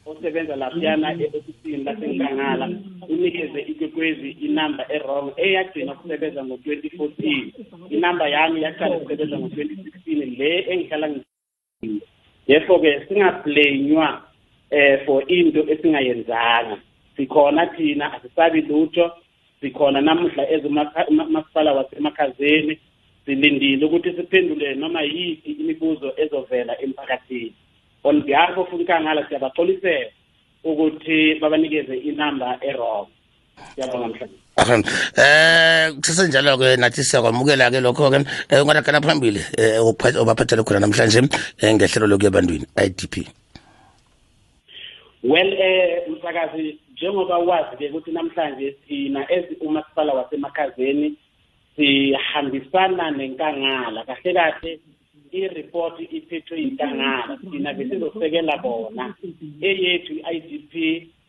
osebenza laphiyana e-ofisini lasenkangala unikeze ikwekwezi inamba e-wrong eyagcina ukusebenza ngo-twenty fourteen. Inamba yami yaqala ukusebenza ngo-twenty sixteen le engihlala therefore-ke singablenywa eh for into esingayenzanga. Sikhona thina asisabi lutho sikhona namuhla ezomasipala wasemakhazeni silindile ukuthi siphendule noma yiphi imibuzo ezovela emphakathini on behalf of unkangala siyabaxolisela ukuthi babanikeze inamba erong siyabonga mhlawumbe Aham. Eh kusesenjalo ke nathi siyakwamukela ke lokho ke eh, ungadagala phambili eh, obaphathele khona namhlanje eh, ngehlelo lokuya ebantwini IDP. well eh msakazi njengoba wazi ke ukuthi namhlanje sina ezi umasipala wasemakhazeni sihambisana nenkangala kahle kahle i-report iphethwe yinkangala thina besizosekela bona eyethu i-idp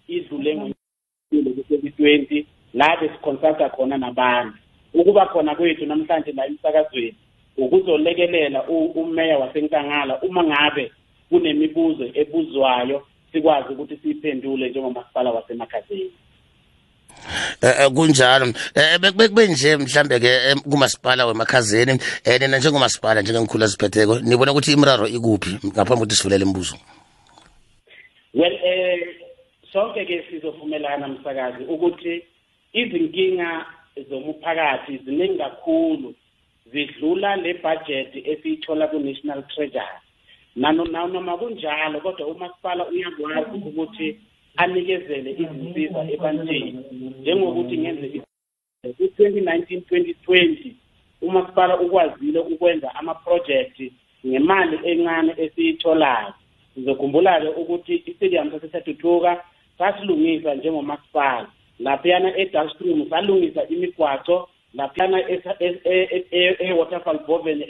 idlule ngo-twenty la besiconsulta khona nabantu ukuba khona kwethu namhlanje la emsakazweni ukuzolekelela umeya wasenkangala uma ngabe kunemibuzo ebuzwayo sikwazi ukuthi siyiphendule njengomasipala wasemakhazeni. Eh eh, kunjalo. Eh bek- bekube nje mhlambe ke eh, kumasipala wemakhazeni eh nina njengomasipala njengengikhulu eziphetheko nibona ukuthi imiraro ikuphi ngaphambi kokuthi sivulele imibuzo? Well eh sonke ke sizovumelana msakazi ukuthi izinkinga zomphakathi ziningi kakhulu. Zidlula le budget esiyithola ku-national treasury. Nano nano- noma kunjalo kodwa umasipala uyakwazi ukuthi anikezele izinsiza ebantwini njengokuthi ngenze ku-twenty nineteen twenty twenty umasipala ukwazile ukwenza amaprojekthi ngemali encane esiyitholayo sizokhumbula-ke ukuthi istadium sasesathuthuka sasilungisa njengomasipala laphiyana edalstream salungisa imigwaco laphiyana e-waterfall boven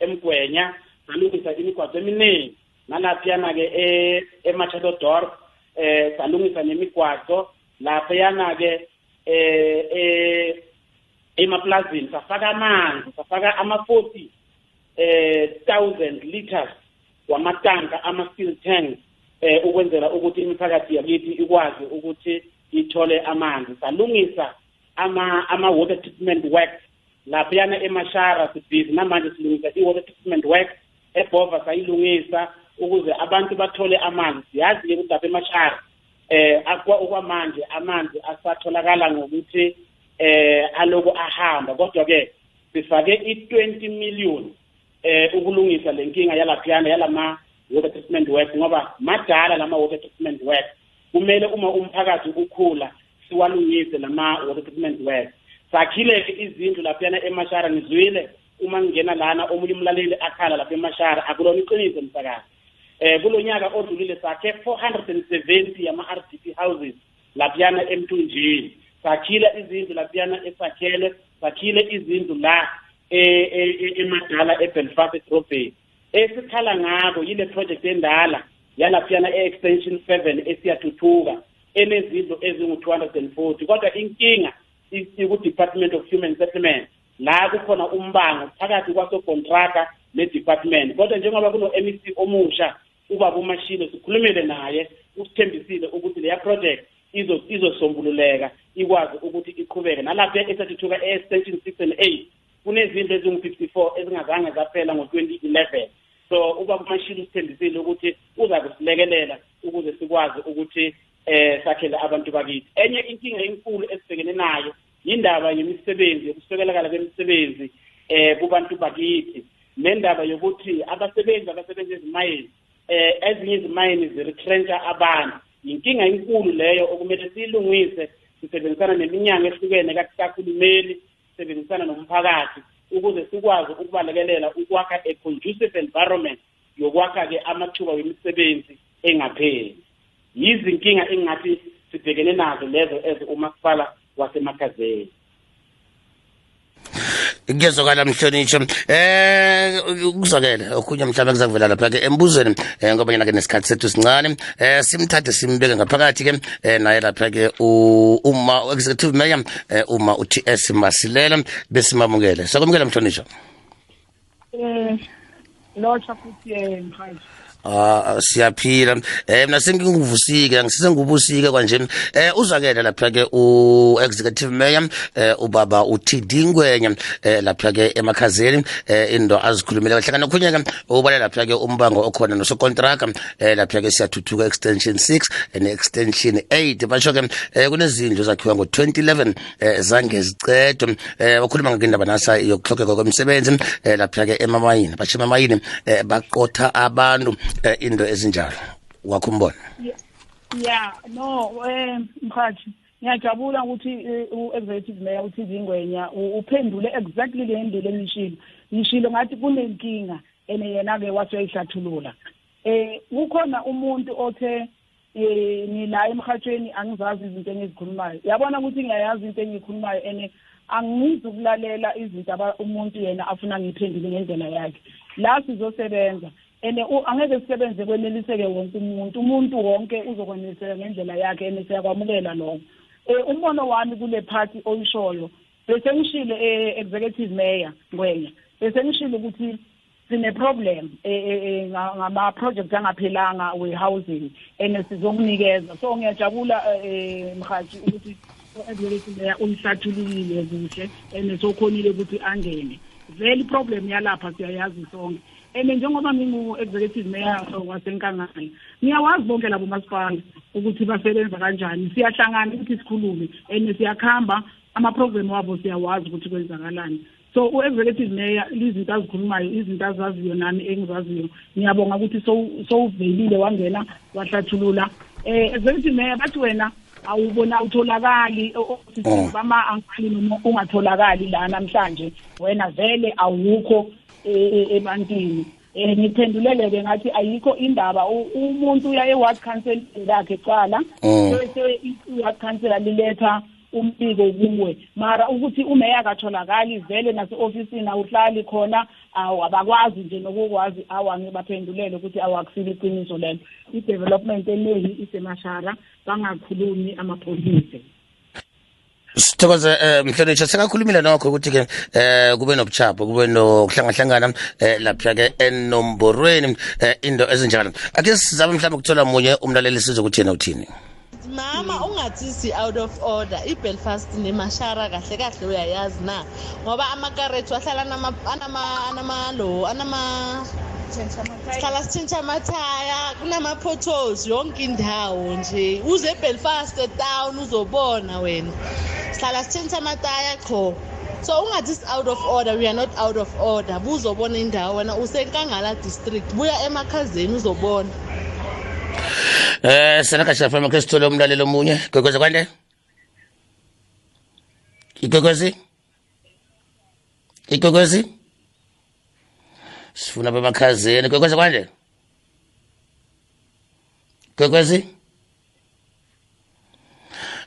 emgwenya salungisa imigwaco eminingi. Nalaphiyana-ke emachadodorp eh salungisa nemigwaco laphiyana-ke eh eh emaplazini safaka amanzi safaka ama-forty eh thousand liters wamatanka ama-steel tanks eh ukwenzela ukuthi imiphakathi yakithi ikwazi ukuthi ithole amanzi. Salungisa ama ama-water treatment works. Laphiyana emashara sibhizi namanje silungisa i-water treatment works. Ebhova sayilungisa ukuze abantu bathole amanzi. Siyazi-ke ukuthi lapha emashara eh akwa okwamanje amanzi asatholakala ngokuthi eh aloku ahamba. Kodwa ke sifake i20 million eh ukulungisa lenkinga yalaphiyana yalama water treatment work ngoba madala lama water treatment work kumele uma umphakathi ukhula siwalungise lama water treatment work sakhile izindlu laphiyana emashara nizwile uma ngingena lana omunye umlaleli akhala lapha emashara akulona iqiniso msakazi. Eh kulonyaka odlulile sakhe 470 yama RDP houses laphiyana emthunjini. Sakhila izindlu laphiyana esakhele sakhile izindlu la emadala eBelfast edrobheni. Esikhala ngabo yile project endala yalaphiyana e-extension 7 esiyathuthuka enezindlu ezingu-240 kodwa inkinga iku-department of human settlement la kukhona umbango phakathi kwasokontraka ne-department. Kodwa njengoba kuno-mec omusha ubaba umashilo sikhulumile naye usithembisile ukuthi leya project izosombululeka ikwazi ukuthi iqhubeke. Nalapho esathuthuka e-extension six and eight kunezindlu ezingu-54 ezingazange zaphela ngo-2011 so ubaba umashilo usithembisile ukuthi uza kusilekelela ukuze sikwazi ukuthi eh sakhele abantu bakithi. Enye inkinga enkulu esibhekene nayo yindaba yemisebenzi yokusekelakala kwemisebenzi eh kubantu bakithi. Nendaba yokuthi abasebenzi abasebenza ezimayini eh ezinye izimayini ziretrencha abantu. Inkinga enkulu leyo okumele siyilungise. Sisebenzisana neminyango ehlukene kahulumeni sisebenzisana nomphakathi ukuze sikwazi ukubalekelela ukwakha a conducive environment yokwakha-ke amathuba wemisebenzi engapheli. Yizinkinga engingathi sibhekene nazo lezo as umasipala wasemakhazeni kuyezwakala mhlonitsho. Eh kuzwakele okhunye mhlawumbe kuzakuvela lapha ke embuzweni eh ngoba yena ke nesikhathi sethu sincane. Eh simthathe simbeke ngaphakathi ke eh naye lapha ke uma executive mayor eh uma uTS Masilela besimamukele. Sokumukela mhlonitsho. Eh locha futhi eh mhaji Ah siyaphila. Eh mina senginguvusike angisise ngubusike kanje eh uzakela lapha ke u executive mayor eh ubaba uTD Ngwenya eh lapha ke emakhazeni eh indo azikhulumile kahlangana khunye ke ubale lapha ke umbango okhona nosokontraka eh lapha ke siyathuthuka extension 6 ne extension 8 basho ke eh kunezindlu zakhiwa ngo 2011 eh zange zicedo eh bakhuluma ngindaba nasa yokuhlokeka kwemisebenzi eh lapha ke emamayini basho emamayini eh baqotha abantu. eh, into ezinjalo. Wakho umbona yeah no eh mhathi ngiyajabula ukuthi u-executive mayor uTV Ngwenya uphendule exactly le ndlela engishilo ngishilo ngathi kunenkinga ene yena-ke waseyihlathulula eh kukhona umuntu othe eh nila emhathweni angizazi izinto engizikhulumayo. Yabona ukuthi ngiyayazi into engiyikhulumayo ene angizukulalela izinto umuntu yena afuna ngiphendule ngendlela yakhe. La sizosebenza and angeke sisebenze kweneliseke wonke umuntu umuntu wonke uzokweneliseka ngendlela yakhe and siyakwamukela lokho. Um umbono wami kule party oyishoyo bese ngishilo executive mayor ngwenya bese ngishilo ukuthi sine-problem ngama-project angaphelanga we-housing and sizokunikeza. So ngiyajabula um mhathi ukuthi u-executive mayor uyihlathululile kuhle and sokhonile ukuthi angene. Vele i-problem yalapha siyayazi sonke. And njengoba ngingu-executive mayor wasenkangala ngiyawazi bonke labo masipala ukuthi basebenza kanjani. Siyahlangana ukuthi sikhulume and siyakuhamba ama-program wabo siyawazi ukuthi kwenzakalani. So u-executive mayor izinto azikhulumayo izinto azaziyo nami engizaziyo ngiyabonga ukuthi sowuvelile wangena wahlathulula. Um executive mayor bathi wena awubona awutholakali ofisini bama-ankali noma ungatholakali la namhlanje wena vele awukho ebantwini. Um ngiphendulele-ke ngathi ayikho indaba umuntu uya e-ward council lakhe cala bese i-ward council liletha umbiko kuwe. Mara ukuthi umeya akatholakali vele nase-ofisini awuhlali khona awu abakwazi nje nokukwazi awu angibaphendulele ukuthi awakusile iqiniso lelo. I-development eningi isemashara bangakhulumi amapholisi sithokoze um mhlonitsho sekakhulumile nokho ukuthi-ke um kube nobuchapho kube nokuhlangahlangana um lapha-ke enomborweni um into ezinjalo. Ake sizame mhlawumbe ukuthola munye umlaleli sizwe ukuthi yena uthini? Mama ungathi si-out of order. Ibelfast nemashara kahle kahle uyayazi na? Ngoba amakarethu ahlala anamalo anama sihlala sitshintsha amathaya kunama-potholes yonke indawo nje. Uze ebelfast town uzobona wena. Sihlala sitshintsha amataya qho. So ungathi is-out of order we are not out of order. Buzobona indawo wena usenkangala district buya emakhazeni uzobona. Eh sanakasha FM ke sithole umlalelo omunye gqekwezi kwande? Igqekwezi Igqekwezi Sifuna bemakhazeni gqekwezi kwande? Gqekwezi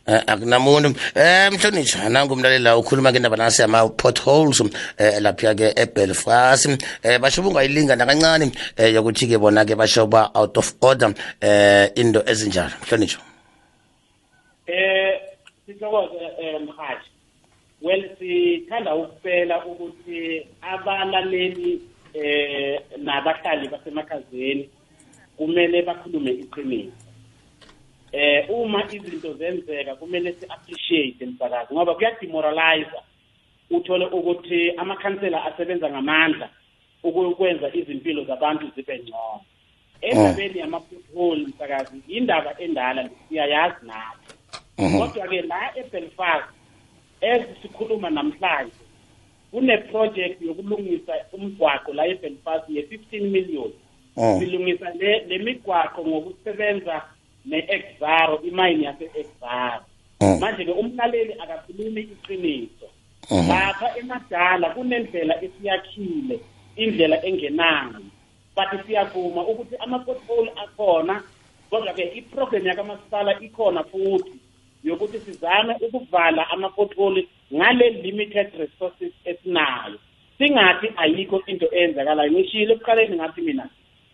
akunamuntu. Um mhlonishwa nangu umlalela ukhuluma ke indaba nasi ama potholes um lapha ke eBelfast. Um basho bungayilinga nakancane um yokuthi ke bona ke basho ba out of order um into ezinjalo. Mhlonishwa. Um sithokoze um mhathi well sithanda ukupela ukuthi abalaleli um nabahlali basemakhazeni kumele bakhulume iqiniso eh uma izinto zenzeka kumele si-appreciate msakazi ngoba kuyademoralize uthole ukuthi amakhansela asebenza ngamandla ukwenza izimpilo zabantu zibe ngcono. Endabeni yama-pothole msakazi indaba endala siyayazi nathi. Kodwa-ke la ebelfast as sikhuluma namhlanje kune-project yokulungisa umgwaqo la ebelfast ye-15 million. Silungisa le le migwaqo ngokusebenza ne-exaro imayini yase-exaro manje-ke umlaleli akakhulumi iqiniso. Lapha emadala kunendlela esiyakhile indlela engenayo but siyavuma ukuthi ama-pothole akhona kodwa-ke iprogram yakamasipala ikhona futhi yokuthi sizame ukuvala ama-pothole ngale limited resources esinayo. Singathi ayikho into eyenzakalayo. Ngishile ekuqaleni ngathi mina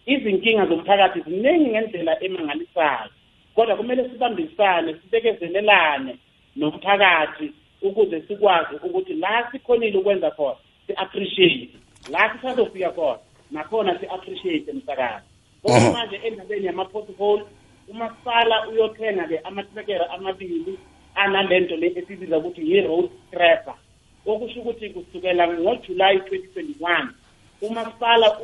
izinkinga zomphakathi ziningi ngendlela emangalisayo. Kodwa kumele sibambisane sibekezelelane nomphakathi ukuze sikwazi ukuthi la sikhonile ukwenza khona si-appreciate la sisazofika khona nakhona si-appreciate msakazi kodwa manje endabeni yama-pothole umasipala uyothenga-ke amatrekera amabili analento le esibiza ukuthi yi-road scrapper okusho ukuthi kusukela ngojulayi 2021 umasipala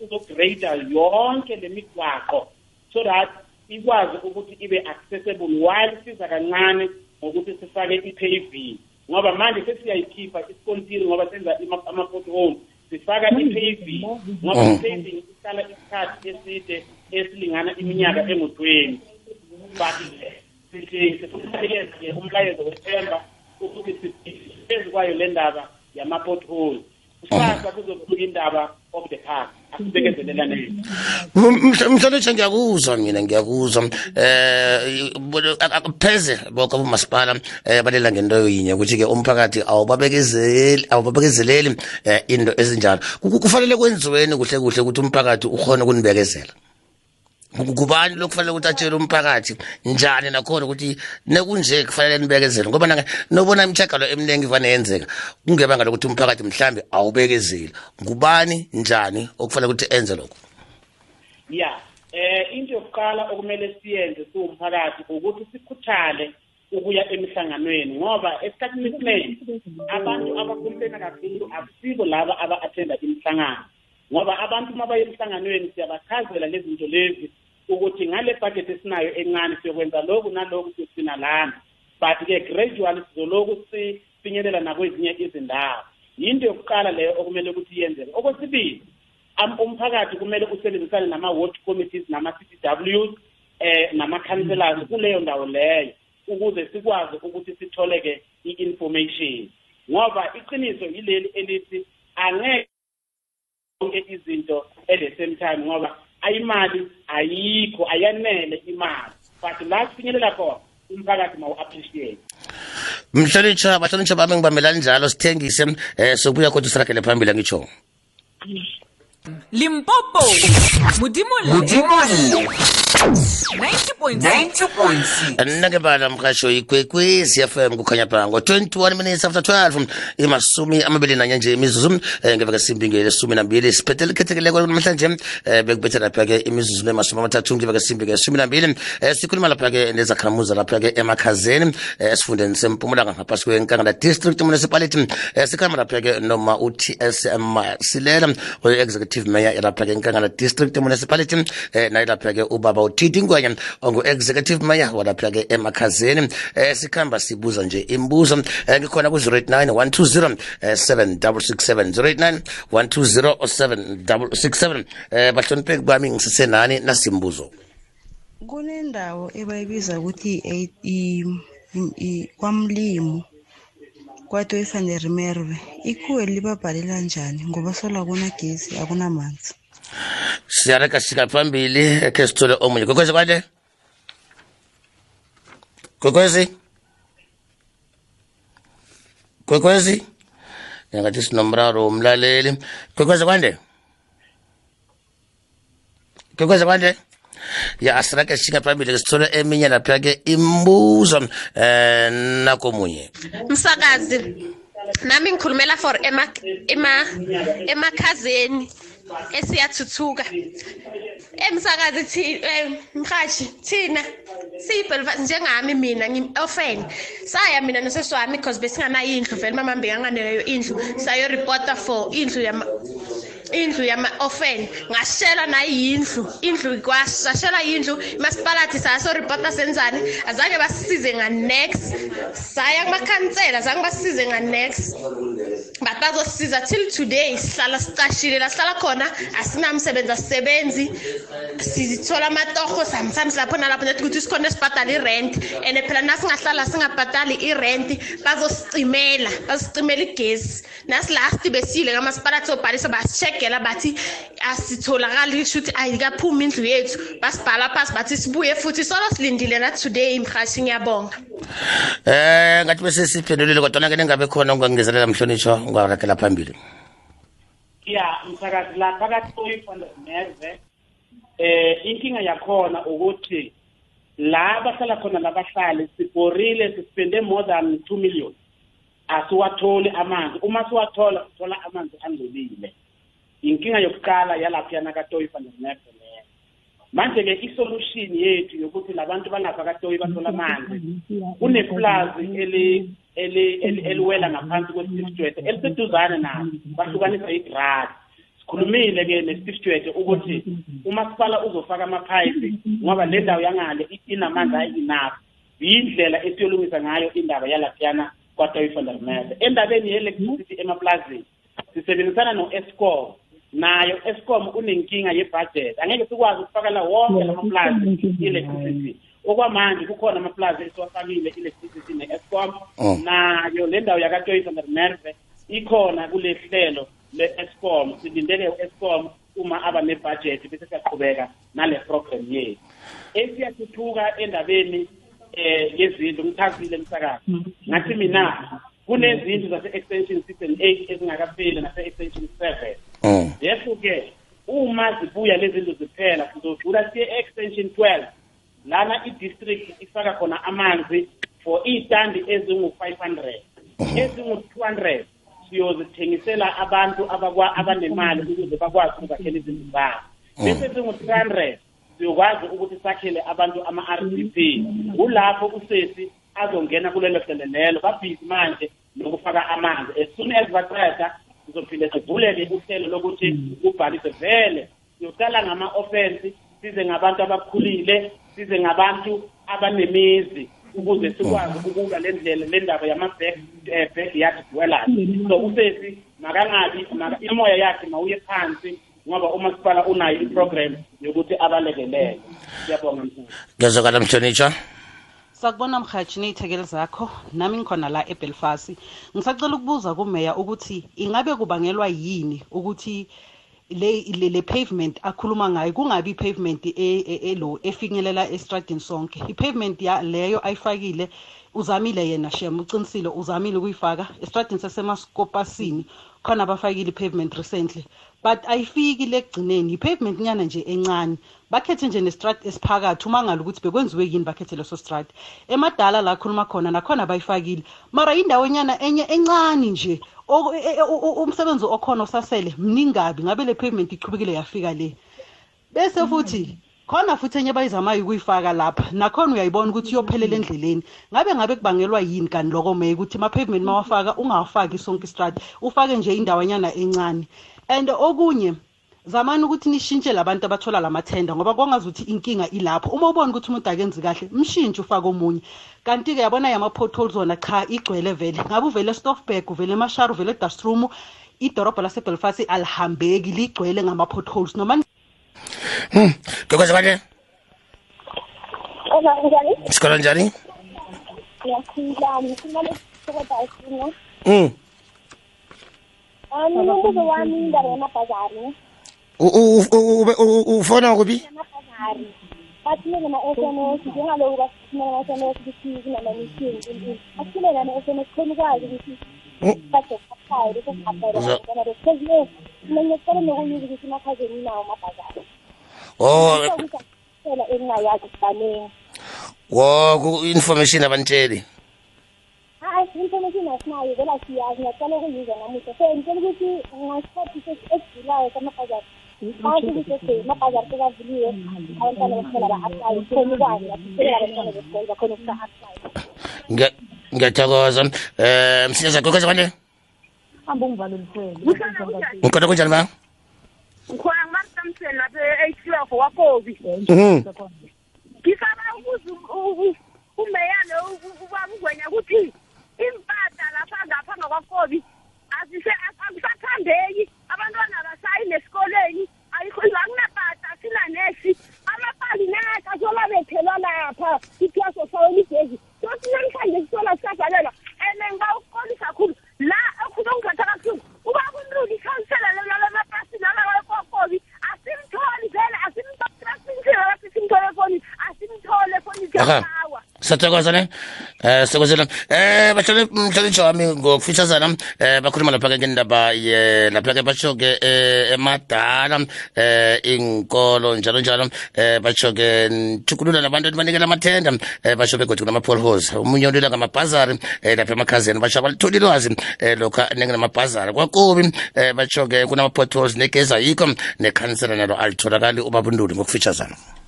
uzograda yonke le migwaqo so that ikwazi ukuthi ibe accessible. While siza kancane ngokuthi sifake i-paving ngoba manje sesiyayikhipha isikontiri ngoba senza ama-pothole sifaka i-paving ngoba i-paving ihlala isikhathi eside esilingana iminyaka engu-twenty. But sifunanikeze umlayezo wethemba ukuthi phezu kwayo le ndaba yama-pothole. Kusasa kuzobuka indaba of the past asibekezelelane mhlonitsha ngiyakuzwa mina ngiyakuzwa eh pheze bonke abomasipala eh balela ngento yinye ukuthi-ke umphakathi awubabekezeli awubabekezeleli eh, into ezinjalo. Ku- kufanele kwenziweni kuhle kuhle ukuthi umphakathi ukhone ukunibekezela kubani lokufanele ukuthi atshele umphakathi? Njani? Nakhona ukuthi nekunje kufanele nibekezele? Ngoba nange nobona imithagalo eminingi ivane yenzeka kungebanga lokuthi umphakathi mhlambe awubekezeli. Ngubani njani okufanele ukuthi enze lokho? Ya eh into yokuqala okumele siyenze siwumphakathi ukuthi sikhuthale ukuya emihlanganweni ngoba esikhathini esiningi abantu abakhuluphena kakhulu akusibo laba aba-athenda imihlangano ngoba abantu uma baye emhlanganweni siyabachazela lezi zinto lezi ukuthi ngale budget esinayo encane siyokwenza lokhu naloku siyosina lana. But-ke gradually sizoloku sifinyelela nakwezinye izindawo. Yinto yokuqala leyo okumele ukuthi yenzeke. Okwesibili umphakathi kumele usebenzisane nama-ward committees nama-CCWs eh nama-councillors kuleyo ndawo leyo ukuze sikwazi ukuthi sithole-ke i-information. Ngoba iqiniso yileli elithi angeke zonke izinto at the same time ngoba ayimali ayikho ayanele imali. But la sifinyelela khona umphakathi mawu-appreciate mhlonitsha bahlonitsha bami ngibamelani njalo sithengise um sokubuya kodwa sirakele phambili angitsho limpopo. Modimolle. 90.6 nake bala mkasho ikwekwezi fm kukhanya phango 21 minutes after 12 imasumi amabili nanye nje imizuzu eh, ngeveke simbingele sumi nambili siphethe likhethekileko namhlanje eh, bekubethe lapha-ke imizuzu emasumi amathathu ngeveke simbingele sumi nambili. Eh, sikhuluma lapha-ke nezakharamuza lapha-ke emakhazeni eh, esifundeni sempumulanga ngaphasi kwenkangala district municipality. Eh, sikhuluma lapha-ke noma u-ts silela oyi-executive executive mayor elapha-ke inkangala district municipality eh nayelapha ke ubaba uthiti ngwenya ongu-executive mayor walapha-ke emakhazeni eh sikhamba sibuza nje imibuzo eh ngikhona ku-089 120 7667 089 120 7667 eh bahlonipheki bami ngisesenani nasimbuzo? Kunendawo ebayibiza ukuthi i- i- i- i- ikuwe kwatoyifane merwe ikhuwe libabhalela njani? Ngoba solo akunagezi akunamanzi siyareka sika phambili ekhe sithole omunye. Kwekwezi kwale? Kwekwezi kwekwezi ngathi sinomraro womlaleli. Kwekwezi kwande kwekwezi kwande ya asirake shinga phambili ke sithole eminye lapha-ke imbuzo eh nakomunye msakazi nami ngikhulumela for ema ema emakhazeni esiyathuthuka. Emsakazi thi eh, mhashi thina siyibhelfast njengami mina ngi-orphan saya mina nosesi wami because besinganayo indlu vele mama mbekanganayo indlu. Sayoripota for indlu yama indlu yama-orphan ngashela nayindlu indlu kwashashela yindlu imasipalati sasoripota senzani azange basisize nganex saya kumakhansela azange basisize nganex but bazosisiza till today sihlala sicashile la sihlala khona asinamsebenzi asisebenzi sithola amatoho sometimes lapho nalapho nethi ukuthi sikhona esibhadala i-rent and phela nasingahlala singabhadali i-rent bazosicimela bazosicimela igesi nasilast besile kamasipalati sobhalisa basishegela bathi asitholakali sho ukuthi ayikaphumi indlu yethu. Basibhala phasi bathi sibuye futhi solo silindile na today mhashi ngiyabonga. Eh ngathi bese siphendulile kodwa-ke nengabe khona ungangezelela mhlonishwa ungarakela phambili. Ya msakazi la phakathi koyifanda neze eh inkinga yakhona ukuthi la bahlala khona labahlali siborile sispende more than 2 million. Asiwatholi amanzi. Uma siwathola sithola amanzi angcolile inkinga yokuqala yalapha yana katoyi neze leyo. Manje-ke isolution yethu yokuthi labantu balapha katoyi bathola amanzi kunepulazi eli eli- eli- eliwela ngaphansi kwestifjwete eliseduzane nabo bahlukanisa igrad sikhulumile-ke nestifjwete ukuthi umasipala uzofaka amaphayiphi ngoba le ndawo yangale i- inamanzi ayi-enough. Yindlela esiyolungisa ngayo indaba yalaphiyana kwatoyifondermese endabeni ye-electricity emaplazini sisebenzisana no-escom nayo escom unenkinga yebhajethi angeke sikwazi ukufakela wonke lamaplazi i-electricity okwamanje kukhona amaplazi esiwafakile i-electricity ne-escom oh. nayo le ndawo yakatoyisa nermerve ikhona kule hlelo le-escom silindele u-escom uma aba nebhajethi bese siyaqhubeka nale program yethu esiyathuthuka endabeni eh yezinto ngithazile msakazi. Ngathi mina kunezindlu zase-extension 6 and 8 ezingakafeli nase-extension 7 Mm. yekho ke uma zibuya lezi ndlu ziphela sizodlula siye extension 12 lana i-district ifaka khona amanzi for iy'tandi ezingu-500 mm-hmm. ezingu-200 siyozithengisela abantu abanemali ukuze bakwazi ukuzakhela izindlu zabo. Mm. Bese ezingu-three hundred siyokwazi ukuthi sakhele abantu ama-r d p. Kulapho usesi azongena kulelo hlelelelo babhizi manje nokufaka amanzi. As soon as baqeda sizophinde sivuleke uhlelo lokuthi kubhalise vele. Siyoqala ngama-offense size ngabantu abakhulile size ngabantu abanemizi ukuze sikwazi ukulwa le ndlela le ndaba yama-back eh, dwellers. So usesi makangabi maka- imoya yakhe mawuye phansi ngoba umasipala unayo iprogram yokuthi abalekelele. Siyabonga mhlonishwa sakubona mhathi ney'thekeli zakho nami ngikhona la ebelfast. Ngisacela ukubuza kumeya ukuthi ingabe kubangelwa yini ukuthi le, le, le pavement akhuluma ngayo? Kungabi i-pavement e- e- elo efinyelela estradini sonke. I-pavement ya leyo ayifakile uzamile yena shem ucinisile uzamile ukuyifaka estradini sasemaskopasini. Khona abafakile i-pavement recently but ayifiki lekugcineni i-pavement nyana nje encane. Bakhethe nje nestrat esiphakathi uma ngalo ukuthi bekwenziwe yini bakhethe leso strat emadala la khuluma khona nakhona bayifakile mara indawo nyana enye encane nje O- e- e- u- u- umsebenzi okhona osasele mningabi ngabe le pavement iqhubekile yafika le. Bese futhi khona futhi enye bayizamayo ukuyifaka lapha nakhona uyayibona ukuthi iyophelela endleleni. Ngabe ngabe kubangelwa yini kanti loko meya ukuthi ama-pavement mawafaka ungawafaki sonke istrat ufake nje indawanyana encane. And okunye zamani ukuthi nishintshe labantu abathola lamathenda ngoba kwangazuthi inkinga ilapho. Uma ubona ukuthi umuntu akenzi kahle mshintshe ufake omunye. Kanti-ke yabona yama-potholes wona cha igcwele vele. Ngabe uvele estofberg uvele emashara uvele edastrom idorobha lasebelfast alihambeki ligcwele ngama-potholes noma Hmm, gqokoza bane sikolo njani. Mm. Um, umbuzo wami indaba yamabhazari. U- u- u- ube- u- u- ufona kuphi Yamabhazari. Bathile nama-SMS, njengaloku basithumela ama-SMS ukuthi kunama-meeting. Bathile nama-SMS khona ukwazi ukuthi bazokuaplaye bese Uza- si-aplaye because le mina ngiyacela nokuyuza ukuthi emakhazeni nawo amabhazari. oh Phela engingayazi sibanengi. wo ku- information abantsheli hayi information asinayo vele asiyazi ngiyacala ukuyuza namuhla so ngicela ukuthi ngasikhathi esidlulayo samabhazari basho ukuthi okay amabhazari sekavuliwe abantwana besikole ba-aplaye khona ukwazi basisele abantwana besikole bakhona ukusa-aplaye Ngiya- ngiyathokoza um msinyeza gqokoza bane hambe ungivalelisele ngikhona kunjani ba ngikhona ngumartamsen lapha e-eightlog wakobi Mhm. ngisaba ukuza umeya lo ubamngwenya ukuthi impahla lapha ngapha ngakwakobi akusathandeki abantwana abasayi nesikoleni ayikho akunapata asinanesi amapali naka solabethelwa lapha iplaso saweni igezi sothi namhlanje sisola sisabhalelwa and ngibawukolisa kakhulu la okuzongiphatha kabuhlungu uba kuntuli ikhansela lamapasi lalakokobi asimtholi vele asimthole simthole efonini asimthole efonini Aha. siyabawa ne um sithokozele um bahlole mhlonitsho wami ngokufitshazana um bakhuluma lapha-ke ngendaba ye lapha-ke batsho-ke um emadala um inkolo njalo njalo um batsho-ke nithukulula nabantu nibanikela amathenda um batsho begodi kunama-polhos omunye ulila ngamabhazari um lapha emakhazeni batsho abalitholi ilwazi um lokhu ningenamabhazari kwakubi um batsho-ke kunama-potholes negezi ayikho nekhansela nalo alitholakali ubabunduli ngokufitshazana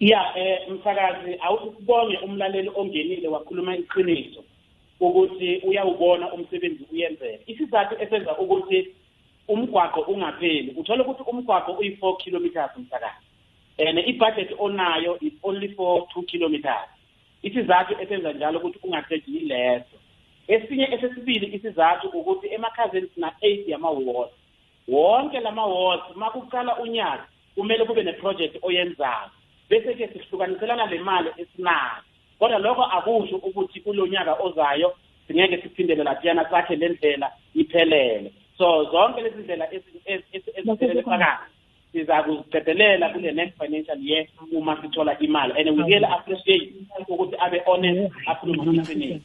ya eh msakazi awusibonge umlaleli ongenile wakhuluma iqiniso ukuthi uyawubona umsebenzi uyenzeka. Isizathu esenza ukuthi umgwaqo ungapheli uthola ukuthi umgwaqo uyi-4 kilometers msakazi. And i-budget onayo is only for 2 kilometers. Isizathu esenza njalo ukuthi ungathengi yileso. Esinye esesibili isizathu ukuthi emakhazeni sina 8 yama-ward wonke lama-ward uma kuqala unyaka kumele kube neproject oyenzayo bese-ke sihlukaniselana le mali esinayo kodwa lokho akusho ukuthi kulo nyaka ozayo singeke siphindele laphiyana sakhe le ndlela iphelele. So zonke lezi ndlela ezi- ezi- ezi- eziphelele phakathi siza kuziqedelela kule next financial year uma sithola imali. And we really appreciate ukuthi abe honest yama-pothole,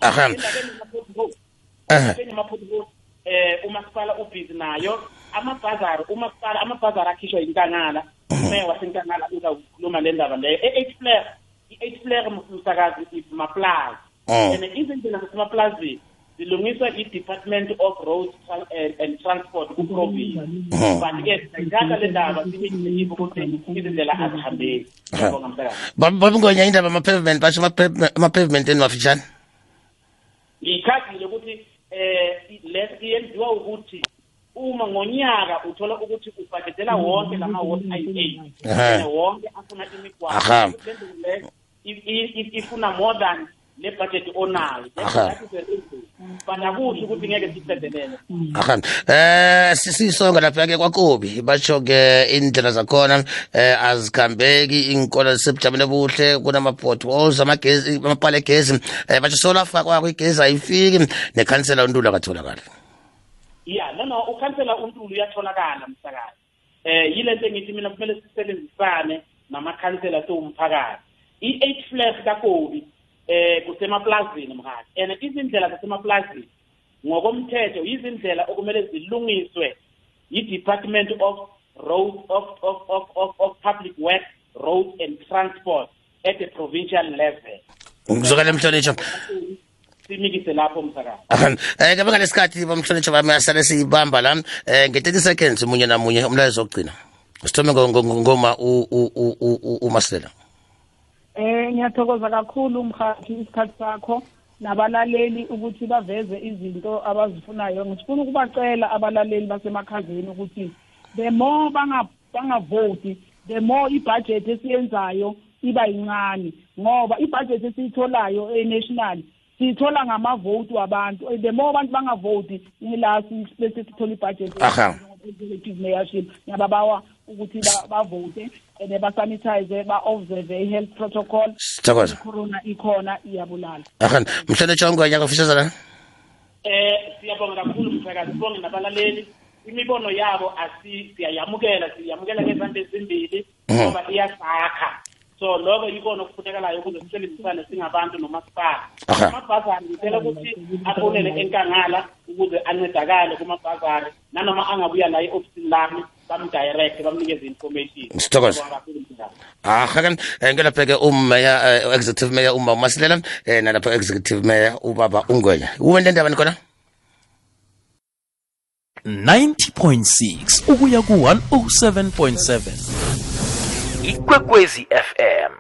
Aha. endabeni yama-pothole, eh umasipala ubhizi nayo amabhazari umasipala amabhazari akhishwa yinkangala umeya wasenkangala uzakhuluma le ndaba leyo e-eight flare i-eight flare msakazi is maplazi. Mm. and izindlela zasemaplazini zilungiswa i-department of road Tra- and, and transport kuprovince Mm. but-ke sithatha le ndaba siyibo ukuthi izindlela azihambeki ngiyabonga msakazi. Babingonya indaba ama-pavement basho ama-pave- ama-pavement eniwafitshane ngiyikhazile ukuthi eh le iyenziwa ukuthi uma ngonyaka uthola ukuthi ubhadetela wonke lama ward ayi-eight. Aha. and wonke afuna Aha. imigwaqo le i- i- i- ifuna more than le budget onayo. Aha. That is the reason. but akusho ukuthi ngeke siqedelele aha. Eh sisonga lapha-ke kwakubi. Batsho-ke indlela zakhona eh azikhambeki inkolo zisebujameni buhle kunama-potholes amagezi amapala egezi. Eh batsho solafakwa igezi ayifiki nekhansela untula katholakali ya no no ukhansela untulu uyatholakala msakazi. Eh yile nto engithi mina kumele sisebenzisane namakhansela sewumphakathi i-eight flash kakobi eh kusemaplazini mkhathi and izindlela zasemaplazini ngokomthetho izindlela okumele zilungiswe yi-department of road of, of, of, of, of public works road and transport at the provincial level. Ngizokale mhlonitsho simikise lapho msakazi. Aha. eh ke bengalesikhathi bomhlonitsho bami asale siyibamba la. Eh nge-30 seconds munye namunye umlayezo wokugcina. Sithome ngo- ngo- ngo- ngoma umasilela Eh ngiyathokoza kakhulu mkhathi isikhathi sakho. Nabalaleli ukuthi baveze izinto abazifunayo. Ngifuna ukubacela abalaleli basemakhazeni ukuthi the more banga bangavoti the more ibudget esiyenzayo iba yincane. Ngoba ibudget esiyitholayo e-national siyithola ngamavoti wabantu. The more abantu bangavoti ila bese sithola ibudget Aha. executive mayorship ngiyababawa ukuthi ba- bavote and basanitize ba-observe i-health protocol. Sithokoza. corona ikhona iyabulala. Ahan mhlonitshwa ungwenya kofisazana eh siyabonga kakhulu msakazi sibonge nabalaleli. Imibono yabo asi siyayamukela siyamukela ngezandla ezimbili Mhm. ngoba iyasakha. So lokho yikona okufunekalayo ukuze sisebenzisane singabantu nomasipala Aha. amabhazari ngicela ukuthi afonele enkangala ukuze ancedakale kumabhazari nanoma angabuya la e-ofisini lami bamdirect bamnikeze information Sithokoza. Sibonga kakhulu, msakazi. aha kan eh, ngelapha-ke ummeya eh, executive mayor uma umasilela eh, nalapha executive mayor ubaba ungwenya uwe le ndaba nikhona 90.6 ukuya ku 107.7 ikwekwezi fm